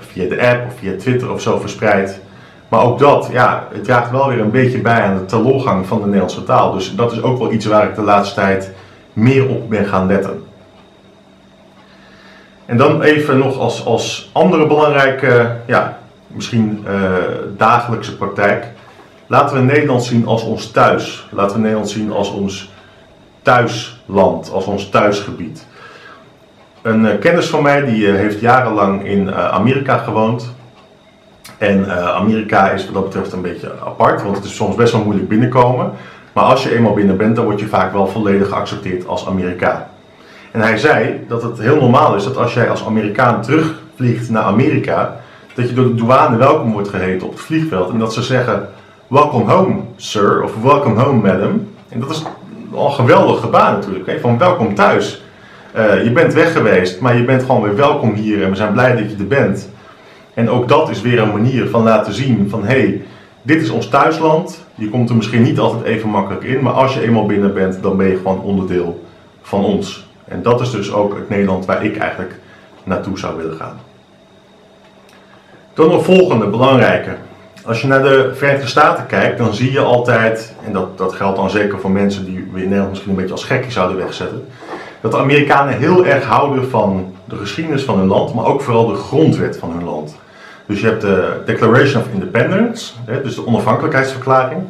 via de app of via Twitter of zo verspreidt. Maar ook dat, ja, het draagt wel weer een beetje bij aan de telorgang van de Nederlandse taal. Dus dat is ook wel iets waar ik de laatste tijd meer op ben gaan letten. En dan even nog als, als andere belangrijke, ja, misschien uh, dagelijkse praktijk. Laten we Nederland zien als ons thuis. Laten we Nederland zien als ons thuisland, als ons thuisgebied. Een uh, kennis van mij die uh, heeft jarenlang in Amerika gewoond. En Amerika is wat dat betreft een beetje apart, want het is soms best wel moeilijk binnenkomen. Maar als je eenmaal binnen bent, dan word je vaak wel volledig geaccepteerd als Amerikaan. En hij zei dat het heel normaal is dat als jij als Amerikaan terugvliegt naar Amerika, dat je door de douane welkom wordt geheten op het vliegveld. En dat ze zeggen, welcome home sir, of welcome home madam. En dat is al een geweldig gebaar natuurlijk, hè? van welkom thuis. Uh, je bent weg geweest, maar je bent gewoon weer welkom hier en we zijn blij dat je er bent. En ook dat is weer een manier van laten zien van hé, hey, dit is ons thuisland. Je komt er misschien niet altijd even makkelijk in, maar als je eenmaal binnen bent, dan ben je gewoon onderdeel van ons. En dat is dus ook het Nederland waar ik eigenlijk naartoe zou willen gaan. Dan een volgende belangrijke. Als je naar de Verenigde Staten kijkt, dan zie je altijd, en dat, dat geldt dan zeker voor mensen die we in Nederland misschien een beetje als gekkie zouden wegzetten, dat de Amerikanen heel erg houden van de geschiedenis van hun land, maar ook vooral de grondwet van hun land. Dus je hebt de Declaration of Independence, dus de onafhankelijkheidsverklaring,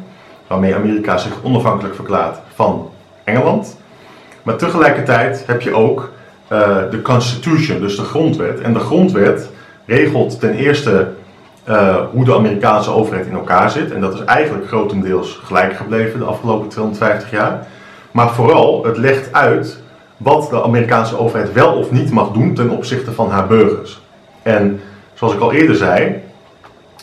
waarmee Amerika zich onafhankelijk verklaart van Engeland. Maar tegelijkertijd heb je ook uh, de Constitution, dus de grondwet. En de grondwet regelt ten eerste uh, hoe de Amerikaanse overheid in elkaar zit. En dat is eigenlijk grotendeels gelijk gebleven de afgelopen 250 jaar. Maar vooral, het legt uit wat de Amerikaanse overheid wel of niet mag doen ten opzichte van haar burgers. En zoals ik al eerder zei,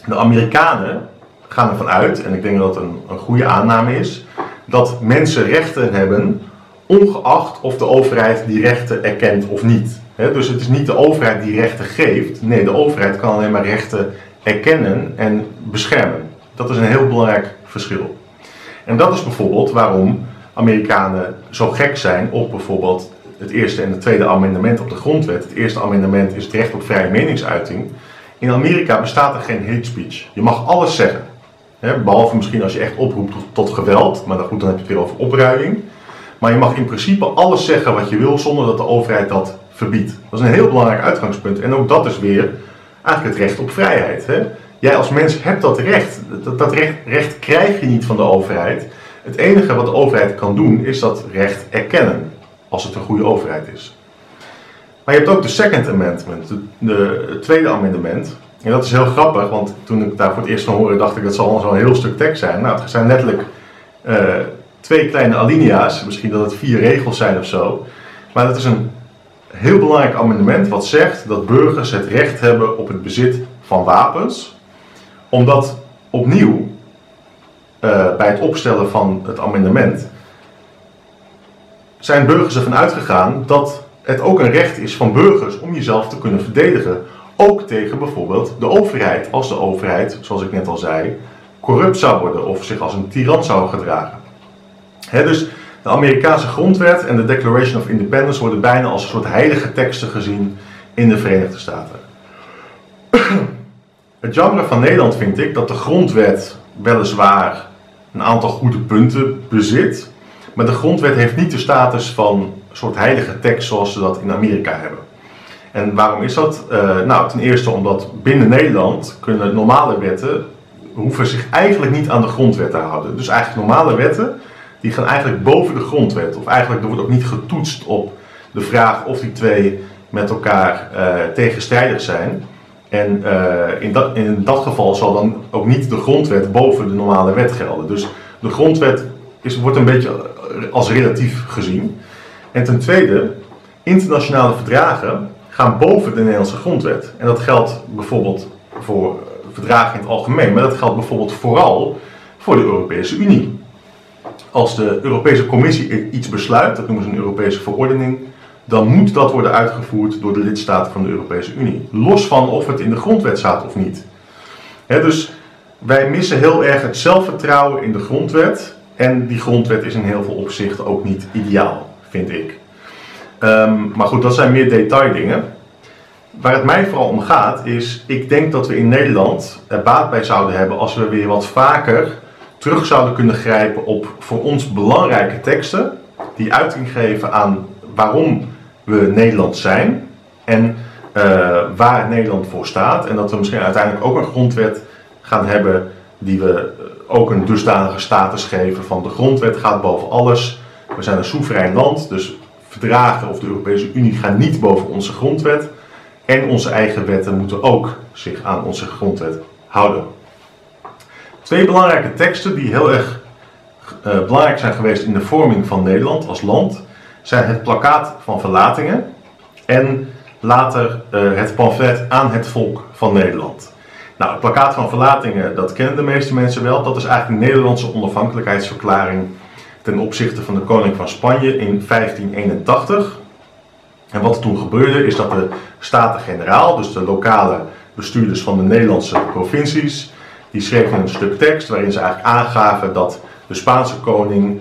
de Amerikanen gaan ervan uit, en ik denk dat het een, een goede aanname is, dat mensen rechten hebben ongeacht of de overheid die rechten erkent of niet. dus het is niet de overheid die rechten geeft. Nee, de overheid kan alleen maar rechten erkennen en beschermen. Dat is een heel belangrijk verschil. En dat is bijvoorbeeld waarom Amerikanen zo gek zijn op bijvoorbeeld het eerste en het tweede amendement op de grondwet. Het eerste amendement is het recht op vrije meningsuiting. In Amerika bestaat er geen hate speech. Je mag alles zeggen. behalve misschien als je echt oproept tot, geweld, maar dan, goed, dan heb je het weer over opruiming. Maar je mag in principe alles zeggen wat je wil zonder dat de overheid dat verbiedt. Dat is een heel belangrijk uitgangspunt. En ook dat is weer eigenlijk het recht op vrijheid. Jij als mens hebt dat recht. Dat, dat recht krijg je niet van de overheid. Het enige wat de overheid kan doen is dat recht erkennen. Als het een goede overheid is. Maar je hebt ook de Second Amendment, de, het tweede amendement. En dat is heel grappig, want toen ik daar voor het eerst van hoorde, dacht ik dat zal zo'n heel stuk tekst zijn. Nou, het zijn letterlijk uh, twee kleine alinea's, misschien dat het vier regels zijn of zo. Maar dat is een heel belangrijk amendement wat zegt dat burgers het recht hebben op het bezit van wapens. Omdat opnieuw, uh, bij het opstellen van het amendement, zijn burgers ervan uitgegaan dat het ook een recht is van burgers om jezelf te kunnen verdedigen. Ook tegen bijvoorbeeld de overheid, als de overheid, zoals ik net al zei, corrupt zou worden of zich als een tiran zou gedragen dus de Amerikaanse grondwet en de Declaration of Independence worden bijna als een soort heilige teksten gezien in de Verenigde Staten. Het jammer van Nederland vind ik dat de grondwet weliswaar een aantal goede punten bezit, maar de grondwet heeft niet de status van een soort heilige tekst zoals ze dat in Amerika hebben. En waarom is dat? Uh, nou, ten eerste omdat binnen Nederland kunnen normale wetten hoeven zich eigenlijk niet aan de grondwet te houden. Dus eigenlijk normale wetten die gaan eigenlijk boven de grondwet. Of eigenlijk er wordt ook niet getoetst op de vraag of die twee met elkaar uh, tegenstrijdig zijn. En uh, in, dat, in dat geval zal dan ook niet de grondwet boven de normale wet gelden. Dus de grondwet is, wordt een beetje als relatief gezien. En ten tweede, internationale verdragen gaan boven de Nederlandse grondwet. En dat geldt bijvoorbeeld voor verdragen in het algemeen, maar dat geldt bijvoorbeeld vooral voor de Europese Unie als de Europese Commissie iets besluit, dat noemen ze een Europese verordening, dan moet dat worden uitgevoerd door de lidstaten van de Europese Unie. Los van of het in de grondwet staat of niet. dus wij missen heel erg het zelfvertrouwen in de grondwet En die grondwet is in heel veel opzichten ook niet ideaal, vind ik. Ehm, maar goed, dat zijn meer detaildingen. Waar het mij vooral om gaat is, ik denk dat we in Nederland er baat bij zouden hebben als we weer wat vaker terug zouden kunnen grijpen op voor ons belangrijke teksten, die uiting geven aan waarom we Nederland zijn en uh, waar Nederland voor staat. En dat we misschien uiteindelijk ook een grondwet gaan hebben die we ook een dusdanige status geven van de grondwet gaat boven alles. We zijn een soeverein land, dus verdragen of de Europese Unie gaan niet boven onze grondwet. En onze eigen wetten moeten ook zich aan onze grondwet houden. Twee belangrijke teksten die heel erg uh, belangrijk zijn geweest in de vorming van Nederland als land zijn het plakkaat van verlatingen en later uh, het pamflet aan het volk van Nederland. Nou, het plakkaat van verlatingen, dat kennen de meeste mensen wel. Dat is eigenlijk een Nederlandse onafhankelijkheidsverklaring ten opzichte van de koning van Spanje in 1581. En wat er toen gebeurde is dat de Staten-Generaal, dus de lokale bestuurders van de Nederlandse provincies, die schreven een stuk tekst waarin ze eigenlijk aangaven dat de Spaanse koning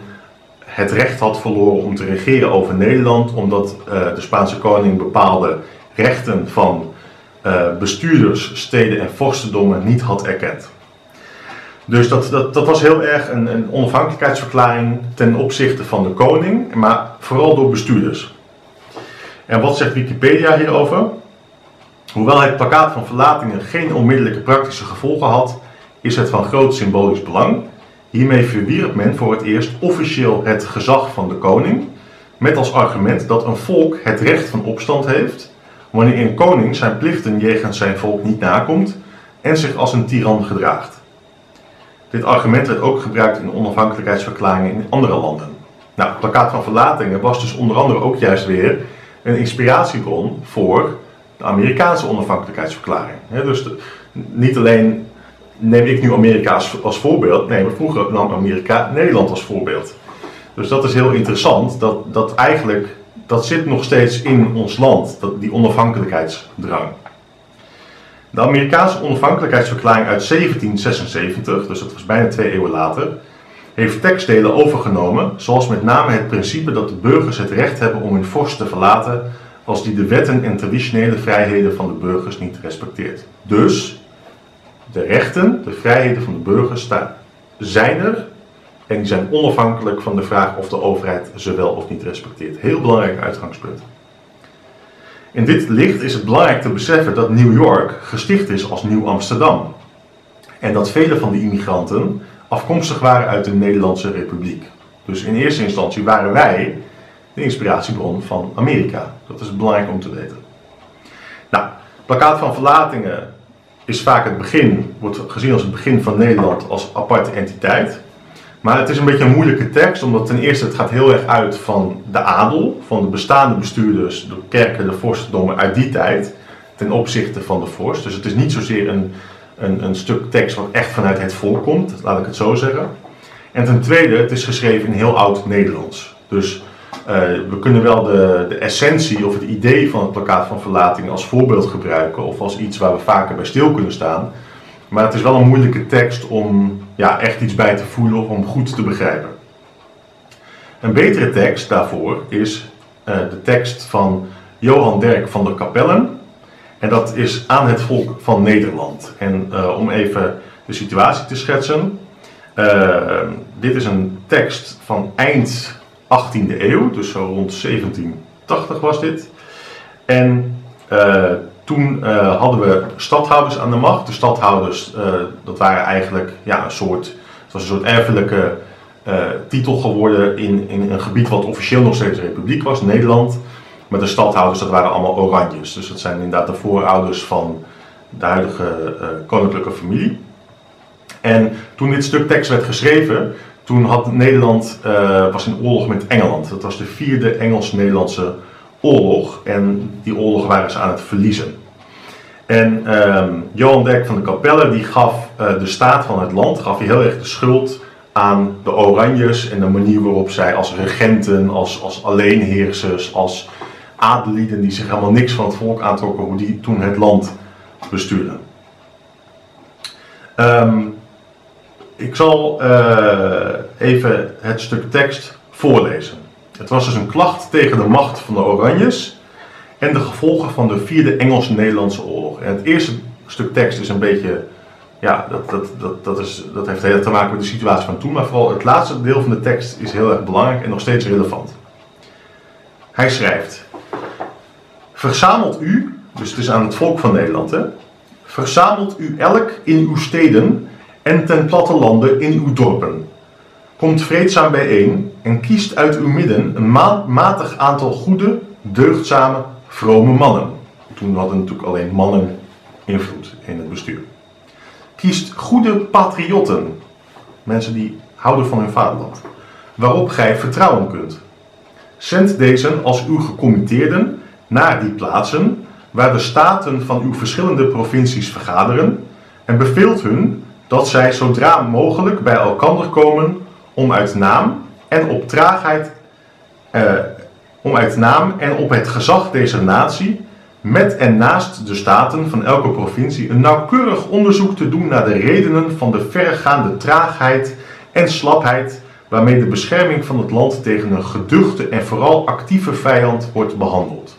het recht had verloren om te regeren over Nederland, omdat uh, de Spaanse koning bepaalde rechten van uh, bestuurders, steden en vorstendommen niet had erkend. Dus dat, dat, dat was heel erg een, een onafhankelijkheidsverklaring ten opzichte van de koning, maar vooral door bestuurders. En wat zegt Wikipedia hierover? Hoewel het plakkaat van verlatingen geen onmiddellijke praktische gevolgen had, is het van groot symbolisch belang. Hiermee verwierp men voor het eerst officieel het gezag van de koning, met als argument dat een volk het recht van opstand heeft wanneer een koning zijn plichten jegens zijn volk niet nakomt en zich als een tiran gedraagt. Dit argument werd ook gebruikt in onafhankelijkheidsverklaringen in andere landen. Nou, het plakkaat van verlatingen was dus onder andere ook juist weer een inspiratiebron voor de Amerikaanse onafhankelijkheidsverklaring. dus niet alleen neem ik nu Amerika als, voorbeeld, nee, maar vroeger nam Amerika Nederland als voorbeeld. Dus dat is heel interessant, dat, dat eigenlijk, dat zit nog steeds in ons land, dat, die onafhankelijkheidsdrang. De Amerikaanse onafhankelijkheidsverklaring uit 1776, dus dat was bijna twee eeuwen later, heeft tekstdelen overgenomen, zoals met name het principe dat de burgers het recht hebben om hun vorst te verlaten als die de wetten en traditionele vrijheden van de burgers niet respecteert. Dus de rechten, de vrijheden van de burgers staan, zijn er en die zijn onafhankelijk van de vraag of de overheid ze wel of niet respecteert. Heel belangrijk uitgangspunt. In dit licht is het belangrijk te beseffen dat New York gesticht is als Nieuw Amsterdam. En dat vele van die immigranten afkomstig waren uit de Nederlandse Republiek. Dus in eerste instantie waren wij de inspiratiebron van Amerika. Dat is belangrijk om te weten. Nou, plakkaat van verlatingen is vaak het begin, wordt gezien als het begin van Nederland als aparte entiteit. Maar het is een beetje een moeilijke tekst, omdat ten eerste het gaat heel erg uit van de adel, van de bestaande bestuurders, de kerken, de vorstendommen uit die tijd, ten opzichte van de vorst. Dus het is niet zozeer een, een, een stuk tekst wat echt vanuit het volk komt, laat ik het zo zeggen. En ten tweede, het is geschreven in heel oud Nederlands. Dus we kunnen wel de, de essentie of het idee van het plakkaat van verlating als voorbeeld gebruiken of als iets waar we vaker bij stil kunnen staan. Maar het is wel een moeilijke tekst om ja, echt iets bij te voelen of om goed te begrijpen. Een betere tekst daarvoor is uh, de tekst van Johan Derk van der Kapellen. En dat is aan het volk van Nederland. En uh, om even de situatie te schetsen. Dit is een tekst van eind 18e eeuw, dus zo rond 1780 was dit. En toen uh, hadden we stadhouders aan de macht. De stadhouders, uh, dat waren eigenlijk ja, een soort, het was een soort erfelijke titel geworden in, in een gebied wat officieel nog steeds republiek was, Nederland. Maar de stadhouders, dat waren allemaal oranjes. Dus dat zijn inderdaad de voorouders van de huidige koninklijke familie. En toen dit stuk tekst werd geschreven, toen had Nederland, was in oorlog met Engeland. Dat was de vierde Engels-Nederlandse oorlog. En die oorlog waren ze aan het verliezen. En uh, Johan Dek van de Capelle die gaf uh, de staat van het land gaf hij heel erg de schuld aan de Oranjes en de manier waarop zij als regenten, als, als alleenheersers, als adelieden die zich helemaal niks van het volk aantrokken, hoe die toen het land bestuurden. Um, ik zal uh, even het stuk tekst voorlezen. Het was dus een klacht tegen de macht van de Oranjes en de gevolgen van de Vierde Engels-Nederlandse Oorlog. En het eerste stuk tekst is een beetje, ja, dat, dat, dat, dat, is, dat heeft heel te maken met de situatie van toen, maar vooral het laatste deel van de tekst is heel erg belangrijk en nog steeds relevant. Hij schrijft: Verzamelt u, dus het is aan het volk van Nederland, hè, verzamelt u elk in uw steden en ten plattelande in uw dorpen. Komt vreedzaam bijeen en kiest uit uw midden een matig aantal goede, deugdzame, vrome mannen. Toen hadden natuurlijk alleen mannen invloed in het bestuur. Kiest goede patriotten, mensen die houden van hun vaderland, waarop gij vertrouwen kunt. Zend deze als uw gecommitteerden naar die plaatsen waar de staten van uw verschillende provincies vergaderen en beveelt hun dat zij zodra mogelijk bij elkander komen om uit naam en op traagheid, eh, om uit naam en op het gezag deze natie met en naast de staten van elke provincie een nauwkeurig onderzoek te doen naar de redenen van de verregaande traagheid en slapheid waarmee de bescherming van het land tegen een geduchte en vooral actieve vijand wordt behandeld.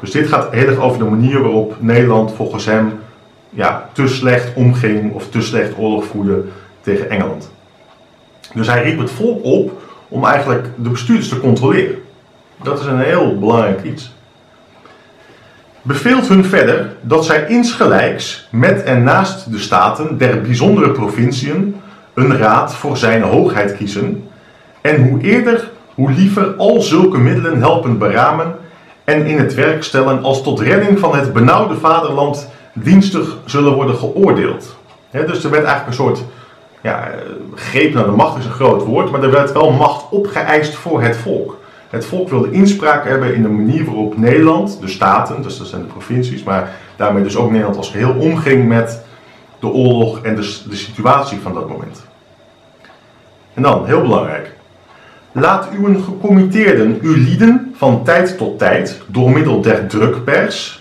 Dus dit gaat heel erg over de manier waarop Nederland volgens hem ja, te slecht omging of te slecht oorlog voerde tegen Engeland. Dus hij riep het volk op om eigenlijk de bestuurders te controleren. Dat is een heel belangrijk iets. Beveelt hun verder dat zij insgelijks met en naast de staten der bijzondere provinciën een raad voor zijn hoogheid kiezen en hoe eerder hoe liever al zulke middelen helpen beramen en in het werk stellen als tot redding van het benauwde vaderland dienstig zullen worden geoordeeld. dus er werd eigenlijk een soort ja, greep naar de macht is een groot woord, maar er werd wel macht opgeëist voor het volk. Het volk wilde inspraak hebben in de manier waarop Nederland, de staten, dus dat zijn de provincies, maar daarmee dus ook Nederland als geheel omging met de oorlog en de, de situatie van dat moment. En dan, heel belangrijk, Laat uw gecommitteerden uw lieden van tijd tot tijd door middel der drukpers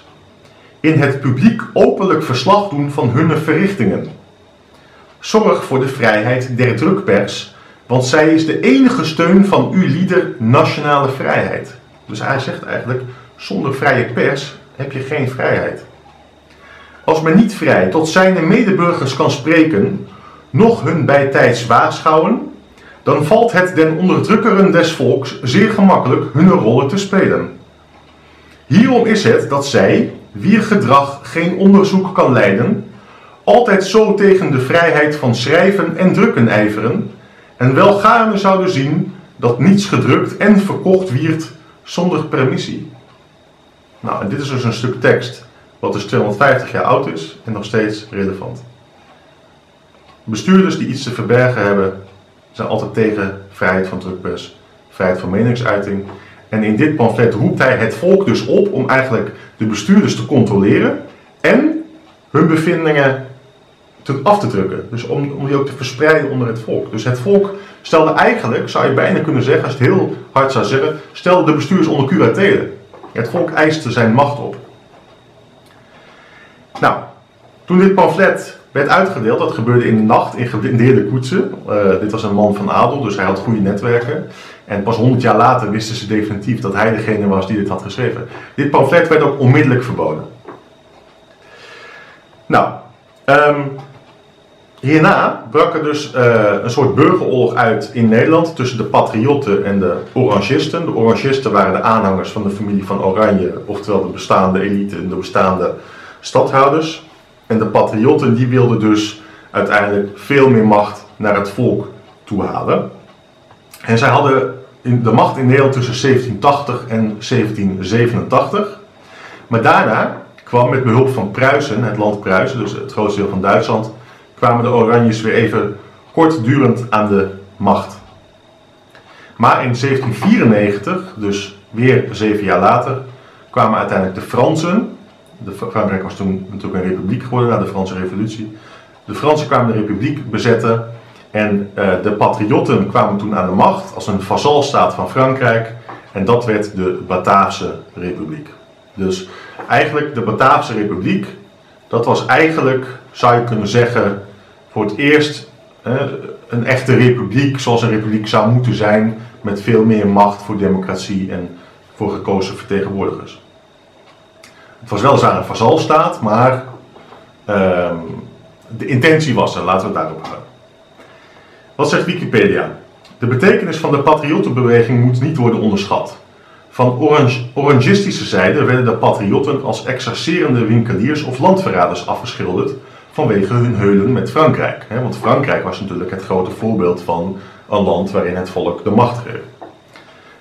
in het publiek openlijk verslag doen van hun verrichtingen. Zorg voor de vrijheid der drukpers, want zij is de enige steun van uw lieder nationale vrijheid. Dus hij zegt eigenlijk, zonder vrije pers heb je geen vrijheid. Als men niet vrij tot zijn medeburgers kan spreken, nog hun bijtijds waarschuwen, dan valt het den onderdrukkeren des volks zeer gemakkelijk hun rollen te spelen. Hierom is het dat zij, wier gedrag geen onderzoek kan leiden, altijd zo tegen de vrijheid van schrijven en drukken ijveren, en wel gaarne zouden zien dat niets gedrukt en verkocht wierd zonder permissie. Nou, dit is dus een stuk tekst wat dus 250 jaar oud is en nog steeds relevant. Bestuurders die iets te verbergen hebben, zijn altijd tegen vrijheid van drukpers, vrijheid van meningsuiting. En in dit pamflet roept hij het volk dus op om eigenlijk de bestuurders te controleren en hun bevindingen te, af te drukken. Dus om, om die ook te verspreiden onder het volk. Dus het volk stelde eigenlijk, zou je bijna kunnen zeggen, als het heel hard zou zeggen, stelde de bestuurders onder curatele. Het volk eiste zijn macht op. Nou, toen dit pamflet werd uitgedeeld. Dat gebeurde in de nacht in geblindeerde koetsen. Uh, dit was een man van adel, dus hij had goede netwerken. En pas 100 jaar later wisten ze definitief dat hij degene was die dit had geschreven. Dit pamflet werd ook onmiddellijk verboden. Nou, um, hierna brak er dus uh, een soort burgeroorlog uit in Nederland tussen de patriotten en de orangisten. De orangisten waren de aanhangers van de familie van Oranje, oftewel de bestaande elite en de bestaande stadhouders. En de patriotten die wilden dus uiteindelijk veel meer macht naar het volk toe halen. En zij hadden de macht in Nederland tussen 1780 en 1787. Maar daarna kwam met behulp van Pruisen, het land Pruisen, dus het grootste deel van Duitsland, kwamen de Oranjes weer even kortdurend aan de macht. Maar in 1794, dus weer zeven jaar later, kwamen uiteindelijk de Fransen de Frankrijk was toen natuurlijk een republiek geworden na de Franse Revolutie. De Fransen kwamen de republiek bezetten en uh, de patriotten kwamen toen aan de macht als een vazalstaat van Frankrijk. En dat werd de Bataafse Republiek. Dus eigenlijk de Bataafse Republiek, dat was eigenlijk, zou je kunnen zeggen, voor het eerst een echte republiek zoals een republiek zou moeten zijn, met veel meer macht voor democratie en voor gekozen vertegenwoordigers. Het was weliswaar een vazalstaat, maar ehm, de intentie was er, laten we het daarop houden. Wat zegt Wikipedia? De betekenis van de patriottenbeweging moet niet worden onderschat. Van orange, orangistische zijde werden de patriotten als exercerende winkeliers of landverraders afgeschilderd vanwege hun heulen met Frankrijk. Want Frankrijk was natuurlijk het grote voorbeeld van een land waarin het volk de macht greep.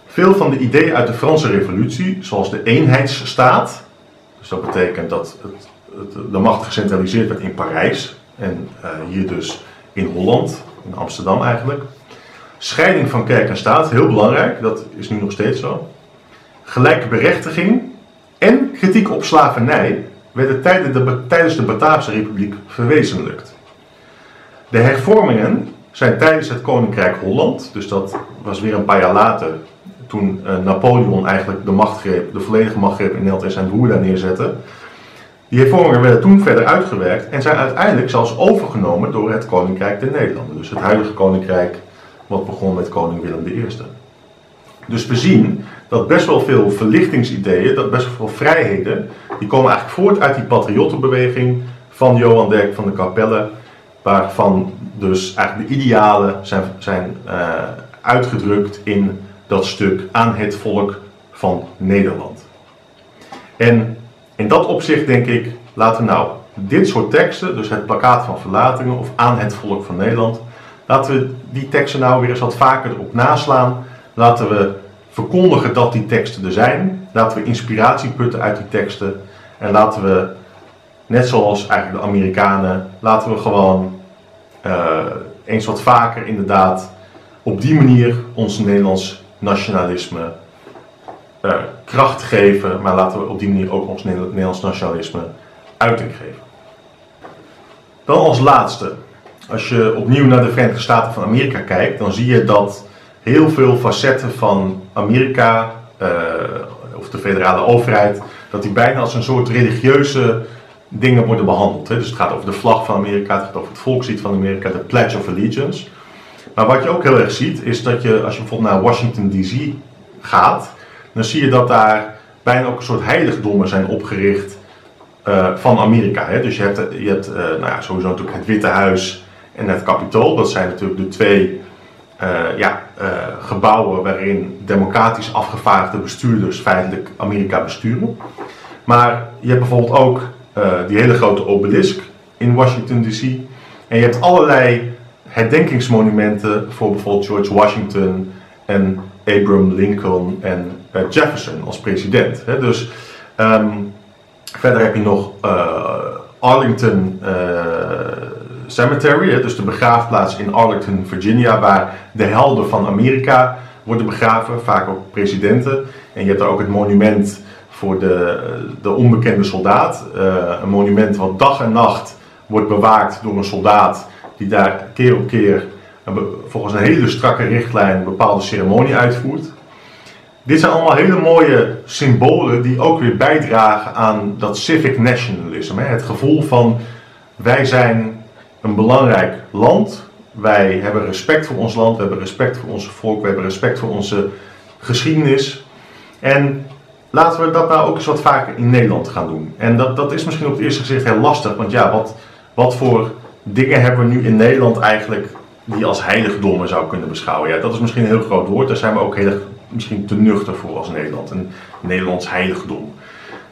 Veel van de ideeën uit de Franse Revolutie, zoals de eenheidsstaat, dus dat betekent dat het, de macht gecentraliseerd werd in Parijs en uh, hier dus in Holland, in Amsterdam eigenlijk. Scheiding van kerk en staat, heel belangrijk, dat is nu nog steeds zo. Gelijke berechtiging en kritiek op slavernij werden tijdens de Bataafse Republiek verwezenlijkt. De hervormingen zijn tijdens het Koninkrijk Holland, dus dat was weer een paar jaar later, toen uh, Napoleon eigenlijk de macht greep, de volledige macht greep in Nederland en zijn broer daar neerzette. Die hervormingen werden toen verder uitgewerkt en zijn uiteindelijk zelfs overgenomen door het Koninkrijk der Nederlanden. Dus het huidige Koninkrijk wat begon met koning Willem I. Dus we zien dat best wel veel verlichtingsideeën, dat best wel veel vrijheden, die komen eigenlijk voort uit die patriottenbeweging van Johan Derk van de Capelle, waarvan dus eigenlijk de idealen zijn, zijn uh, uitgedrukt in dat stuk aan het volk van Nederland. En in dat opzicht denk ik, laten we nou dit soort teksten, dus het plakkaat van verlatingen of aan het volk van Nederland, laten we die teksten nou weer eens wat vaker erop naslaan. Laten we verkondigen dat die teksten er zijn. Laten we inspiratie putten uit die teksten. En laten we, net zoals eigenlijk de Amerikanen, laten we gewoon uh, eens wat vaker inderdaad op die manier ons Nederlands nationalisme uh, kracht geven. Maar laten we op die manier ook ons Nederlands nationalisme uiting geven. Dan als laatste, als je opnieuw naar de Verenigde Staten van Amerika kijkt, dan zie je dat heel veel facetten van Amerika, uh, of de federale overheid, dat die bijna als een soort religieuze dingen worden behandeld. Hè. Dus het gaat over de vlag van Amerika, het gaat over het volkslied van Amerika, de Pledge of Allegiance. Maar wat je ook heel erg ziet, is dat je, als je bijvoorbeeld naar Washington DC gaat, dan zie je dat daar bijna ook een soort heiligdommen zijn opgericht uh, van Amerika. Hè. Dus je hebt, je hebt uh, nou ja, sowieso natuurlijk het Witte Huis en het Capitool. Dat zijn natuurlijk de twee ja, gebouwen waarin democratisch afgevaardigde bestuurders feitelijk Amerika besturen. Maar je hebt bijvoorbeeld ook die hele grote obelisk in Washington DC. En je hebt allerlei herdenkingsmonumenten voor bijvoorbeeld George Washington en Abraham Lincoln en Jefferson als president. Hè. Dus um, verder heb je nog Arlington Cemetery, dus de begraafplaats in Arlington, Virginia, waar de helden van Amerika worden begraven, vaak ook presidenten. En je hebt daar ook het monument voor de, de onbekende soldaat. Een monument wat dag en nacht wordt bewaakt door een soldaat die daar keer op keer volgens een hele strakke richtlijn een bepaalde ceremonie uitvoert. Dit zijn allemaal hele mooie symbolen die ook weer bijdragen aan dat civic nationalism. Het gevoel van wij zijn een belangrijk land. Wij hebben respect voor ons land, we hebben respect voor ons volk, we hebben respect voor onze geschiedenis. En laten we dat nou ook eens wat vaker in Nederland gaan doen. En dat, dat is misschien op het eerste gezicht heel lastig, want ja, wat, wat voor dingen hebben we nu in Nederland eigenlijk die als heiligdommen zou kunnen beschouwen? Ja, dat is misschien een heel groot woord, daar zijn we ook heel misschien te nuchter voor als Nederland. Een Nederlands heiligdom.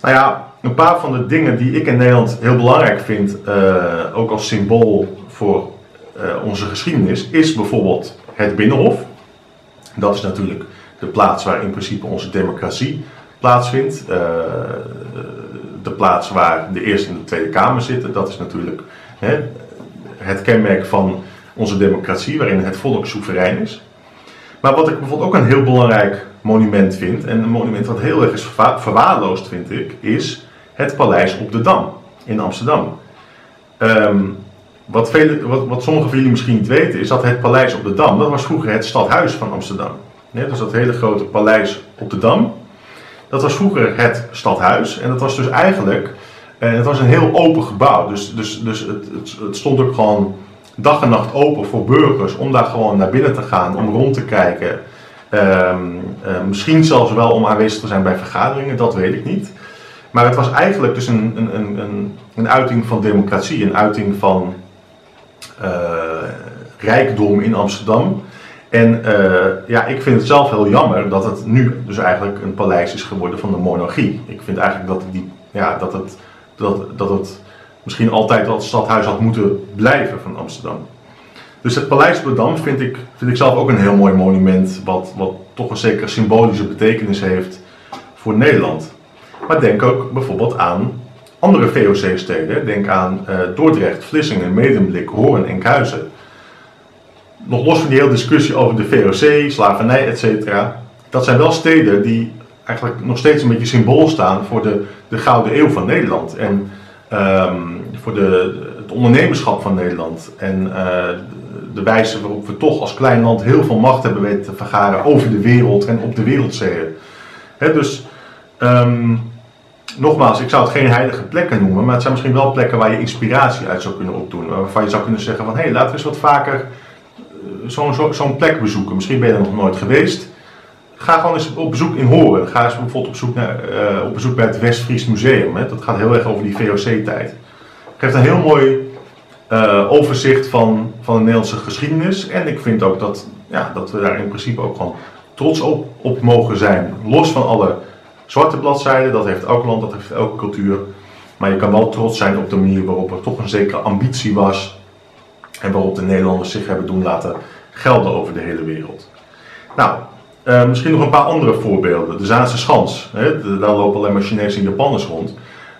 Nou ja, een paar van de dingen die ik in Nederland heel belangrijk vind, uh, ook als symbool voor uh, onze geschiedenis, is bijvoorbeeld het Binnenhof. Dat is natuurlijk de plaats waar in principe onze democratie plaatsvindt. Uh, de plaats waar de Eerste en de Tweede Kamer zitten. Dat is natuurlijk hè, het kenmerk van onze democratie, waarin het volk soeverein is. Maar wat ik bijvoorbeeld ook een heel belangrijk monument vind, en een monument wat heel erg is verwaarloosd vind ik, is het Paleis op de Dam in Amsterdam. Um, wat, vele, wat, wat sommigen van jullie misschien niet weten, is dat het Paleis op de Dam, dat was vroeger het stadhuis van Amsterdam. Dus dat hele grote paleis op de Dam, dat was vroeger het stadhuis. En dat was dus eigenlijk, en het was een heel open gebouw. Dus, dus, dus het, het, het stond ook gewoon dag en nacht open voor burgers om daar gewoon naar binnen te gaan, om rond te kijken. Ehm, misschien zelfs wel om aanwezig te zijn bij vergaderingen, dat weet ik niet. Maar het was eigenlijk dus een, een, een, een uiting van democratie, een uiting van rijkdom in Amsterdam. En uh, ja, ik vind het zelf heel jammer dat het nu dus eigenlijk een paleis is geworden van de monarchie. Ik vind eigenlijk dat, die, ja, dat, het, dat, dat het misschien altijd als stadhuis had moeten blijven van Amsterdam. Dus het Paleis Dam vind ik, vind ik zelf ook een heel mooi monument, wat, wat toch een zekere symbolische betekenis heeft voor Nederland. Maar denk ook bijvoorbeeld aan andere VOC-steden. Denk aan uh, Dordrecht, Vlissingen, Medemblik, Hoorn en Enkhuizen nog los van die hele discussie over de VOC, slavernij, etc. Dat zijn wel steden die eigenlijk nog steeds een beetje symbool staan voor de, de gouden eeuw van Nederland. En ehm, voor de, het ondernemerschap van Nederland. En uh, de wijze waarop we toch als klein land heel veel macht hebben weten te vergaren over de wereld en op de wereldzeeën. dus um, nogmaals, ik zou het geen heilige plekken noemen, maar het zijn misschien wel plekken waar je inspiratie uit zou kunnen opdoen. Waarvan je zou kunnen zeggen van hé, hey, laten we eens wat vaker zo'n zo, zo plek bezoeken. Misschien ben je er nog nooit geweest. Ga gewoon eens op bezoek in Horen. Ga eens bijvoorbeeld op bezoek, naar, uh, op bezoek bij het Westfries Museum. Hè. Dat gaat heel erg over die VOC-tijd. Geeft een heel mooi uh, overzicht van, van de Nederlandse geschiedenis. En ik vind ook dat, ja, dat we daar in principe ook gewoon trots op, op mogen zijn. Los van alle zwarte bladzijden, dat heeft elk land, dat heeft elke cultuur. Maar je kan wel trots zijn op de manier waarop er toch een zekere ambitie was en waarop de Nederlanders zich hebben doen laten gelden over de hele wereld. Nou, uh, misschien nog een paar andere voorbeelden. De Zaanse Schans, hè, daar lopen alleen maar Chinezen en Japanners rond.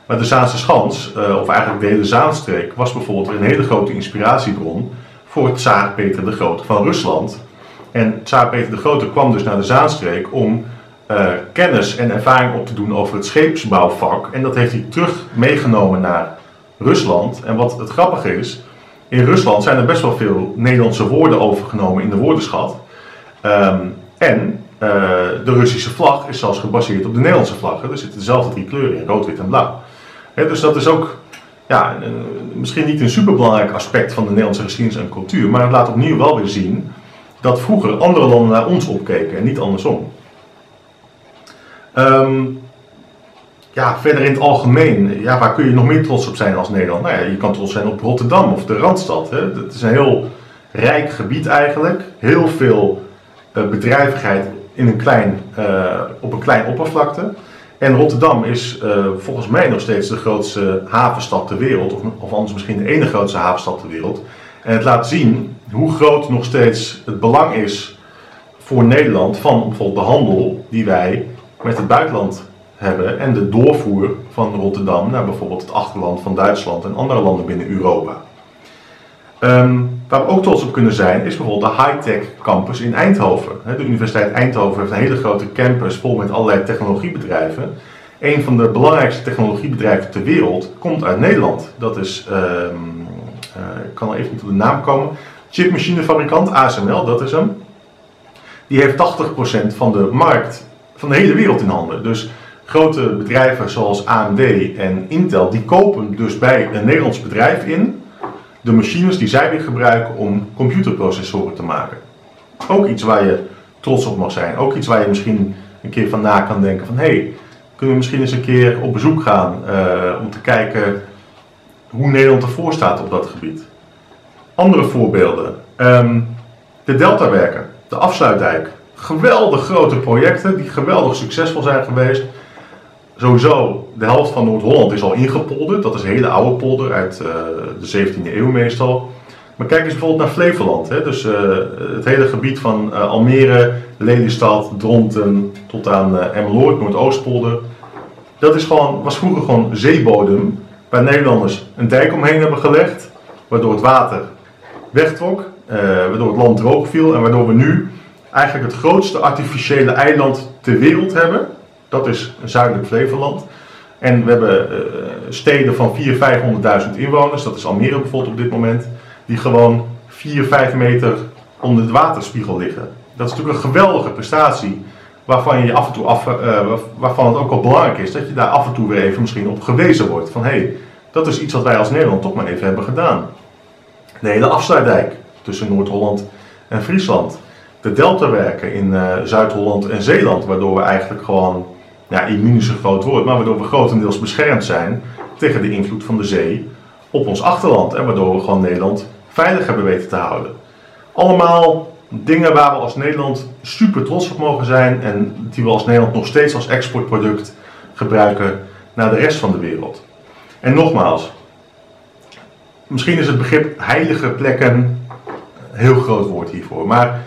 Maar de Zaanse Schans, uh, of eigenlijk de hele Zaanstreek, was bijvoorbeeld een hele grote inspiratiebron voor tsaar Peter de Grote van Rusland. En tsaar Peter de Grote kwam dus naar de Zaanstreek om uh, kennis en ervaring op te doen over het scheepsbouwvak. En dat heeft hij terug meegenomen naar Rusland. En wat het grappige is, in Rusland zijn er best wel veel Nederlandse woorden overgenomen in de woordenschat. Um, en uh, de Russische vlag is zelfs gebaseerd op de Nederlandse vlag. Er zitten dezelfde drie kleuren in, rood, wit en blauw. He, dus dat is ook ja, misschien niet een superbelangrijk aspect van de Nederlandse geschiedenis en cultuur, maar het laat opnieuw wel weer zien dat vroeger andere landen naar ons opkeken en niet andersom. Um, ja, verder in het algemeen, ja, waar kun je nog meer trots op zijn als Nederland? Nou ja, je kan trots zijn op Rotterdam of de Randstad. Hè. Het is een heel rijk gebied eigenlijk. Heel veel bedrijvigheid in een klein, uh, op een klein oppervlakte. En Rotterdam is uh, volgens mij nog steeds de grootste havenstad ter wereld. Of, of anders misschien de ene grootste havenstad ter wereld. En het laat zien hoe groot nog steeds het belang is voor Nederland van bijvoorbeeld de handel die wij met het buitenland hebben en de doorvoer van Rotterdam naar bijvoorbeeld het achterland van Duitsland en andere landen binnen Europa. Um, waar we ook trots op kunnen zijn is bijvoorbeeld de high-tech campus in Eindhoven. De Universiteit Eindhoven heeft een hele grote campus vol met allerlei technologiebedrijven. Een van de belangrijkste technologiebedrijven ter wereld komt uit Nederland. Dat is, um, uh, ik kan er even niet op de naam komen, chipmachinefabrikant ASML, dat is hem. Die heeft 80% van de markt van de hele wereld in handen. Dus grote bedrijven zoals AMD en Intel, die kopen dus bij een Nederlands bedrijf in de machines die zij weer gebruiken om computerprocessoren te maken. Ook iets waar je trots op mag zijn. Ook iets waar je misschien een keer van na kan denken van hé, hey, kunnen we misschien eens een keer op bezoek gaan uh, om te kijken hoe Nederland ervoor staat op dat gebied. Andere voorbeelden. Um, de Deltawerken, de afsluitdijk. Geweldig grote projecten die geweldig succesvol zijn geweest sowieso, de helft van Noord-Holland is al ingepolderd. Dat is een hele oude polder uit uh, de 17e eeuw meestal. Maar kijk eens bijvoorbeeld naar Flevoland. Hè? Dus uh, het hele gebied van uh, Almere, Lelystad, Dronten tot aan uh, Emmeloord, Noordoostpolder. Dat is gewoon, was vroeger gewoon zeebodem waar Nederlanders een dijk omheen hebben gelegd. Waardoor het water wegtrok, waardoor het land droog viel en waardoor we nu eigenlijk het grootste artificiële eiland ter wereld hebben dat is zuidelijk Flevoland. En we hebben uh, steden van 400.000, 500.000 inwoners, dat is Almere bijvoorbeeld op dit moment, die gewoon 4, 5 meter onder de waterspiegel liggen. Dat is natuurlijk een geweldige prestatie, waarvan, je af en toe af, uh, waarvan het ook wel belangrijk is dat je daar af en toe weer even misschien op gewezen wordt. Van hé, hey, dat is iets wat wij als Nederland toch maar even hebben gedaan. De hele afsluitdijk tussen Noord-Holland en Friesland. De deltawerken in uh, Zuid-Holland en Zeeland, waardoor we eigenlijk gewoon ja, immuun een groot woord, maar waardoor we grotendeels beschermd zijn tegen de invloed van de zee op ons achterland. En waardoor we gewoon Nederland veilig hebben weten te houden. Allemaal dingen waar we als Nederland super trots op mogen zijn en die we als Nederland nog steeds als exportproduct gebruiken naar de rest van de wereld. En nogmaals, misschien is het begrip heilige plekken een heel groot woord hiervoor, maar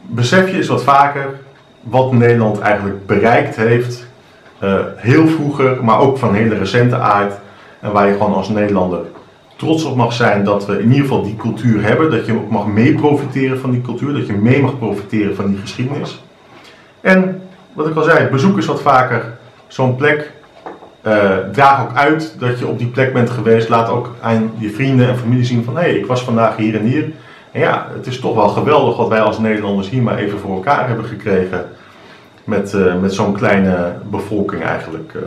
besef je eens wat vaker wat Nederland eigenlijk bereikt heeft, uh, heel vroeger, maar ook van hele recente aard, en waar je gewoon als Nederlander trots op mag zijn dat we in ieder geval die cultuur hebben, dat je ook mag mee profiteren van die cultuur, dat je mee mag profiteren van die geschiedenis. En wat ik al zei, bezoek eens wat vaker zo'n plek. Uh, draag ook uit dat je op die plek bent geweest. Laat ook aan je vrienden en familie zien van hé, ik was vandaag hier en hier. En ja, het is toch wel geweldig wat wij als Nederlanders hier maar even voor elkaar hebben gekregen. Met, uh, met zo'n kleine bevolking eigenlijk. Uh.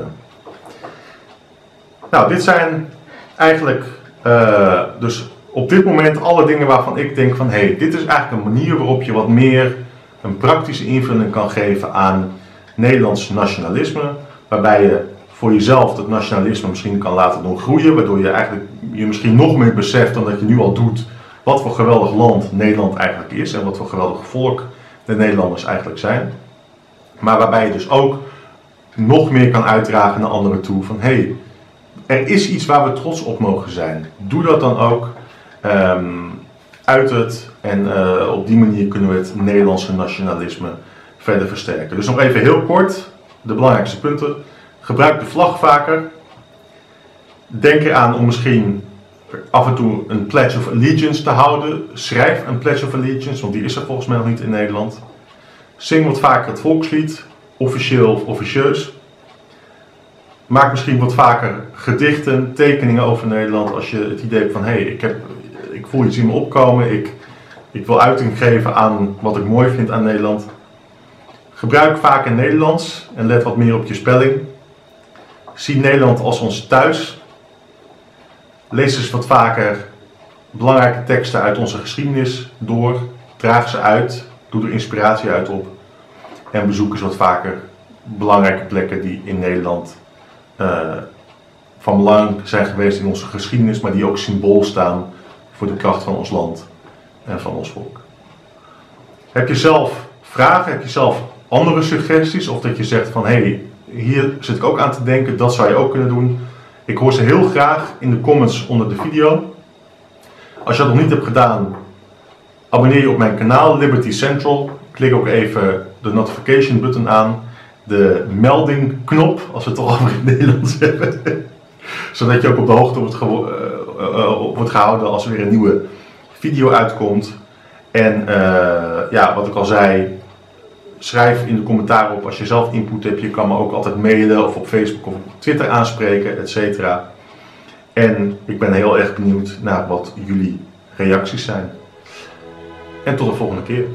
Nou, dit zijn eigenlijk uh, dus op dit moment alle dingen waarvan ik denk van hé, hey, dit is eigenlijk een manier waarop je wat meer een praktische invulling kan geven aan Nederlands nationalisme. Waarbij je voor jezelf dat nationalisme misschien kan laten doen groeien. Waardoor je eigenlijk je misschien nog meer beseft dan dat je nu al doet wat voor geweldig land Nederland eigenlijk is. En wat voor geweldig volk de Nederlanders eigenlijk zijn. Maar waarbij je dus ook nog meer kan uitdragen naar anderen toe van hey, er is iets waar we trots op mogen zijn. Doe dat dan ook. Um, uit het en uh, op die manier kunnen we het Nederlandse nationalisme verder versterken. Dus nog even heel kort de belangrijkste punten. Gebruik de vlag vaker. Denk eraan om misschien af en toe een Pledge of Allegiance te houden. Schrijf een Pledge of Allegiance, want die is er volgens mij nog niet in Nederland. Zing wat vaker het volkslied, officieel of officieus. Maak misschien wat vaker gedichten, tekeningen over Nederland als je het idee hebt van hé, hey, ik, heb, ik voel iets in me opkomen, ik, ik wil uiting geven aan wat ik mooi vind aan Nederland. Gebruik vaker Nederlands en let wat meer op je spelling. Zie Nederland als ons thuis. Lees eens wat vaker belangrijke teksten uit onze geschiedenis door. Draag ze uit. Doe er inspiratie uit op. En bezoek eens wat vaker belangrijke plekken die in Nederland uh, van belang zijn geweest in onze geschiedenis, maar die ook symbool staan voor de kracht van ons land en van ons volk. Heb je zelf vragen? Heb je zelf andere suggesties? Of dat je zegt van hé, hey, hier zit ik ook aan te denken, dat zou je ook kunnen doen. Ik hoor ze heel graag in de comments onder de video. Als je dat nog niet hebt gedaan, abonneer je op mijn kanaal Liberty Central. Klik ook even de notification button aan de meldingknop, als we het toch over in het Nederlands hebben. Zodat je ook op de hoogte wordt, geho uh, uh, wordt gehouden als er weer een nieuwe video uitkomt. En ja, wat ik al zei, schrijf in de commentaar op als je zelf input hebt. Je kan me ook altijd mailen of op Facebook of op Twitter aanspreken, et cetera. En ik ben heel erg benieuwd naar wat jullie reacties zijn. En tot de volgende keer.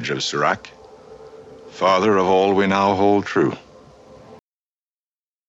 Image of Sirac, father of all we now hold true.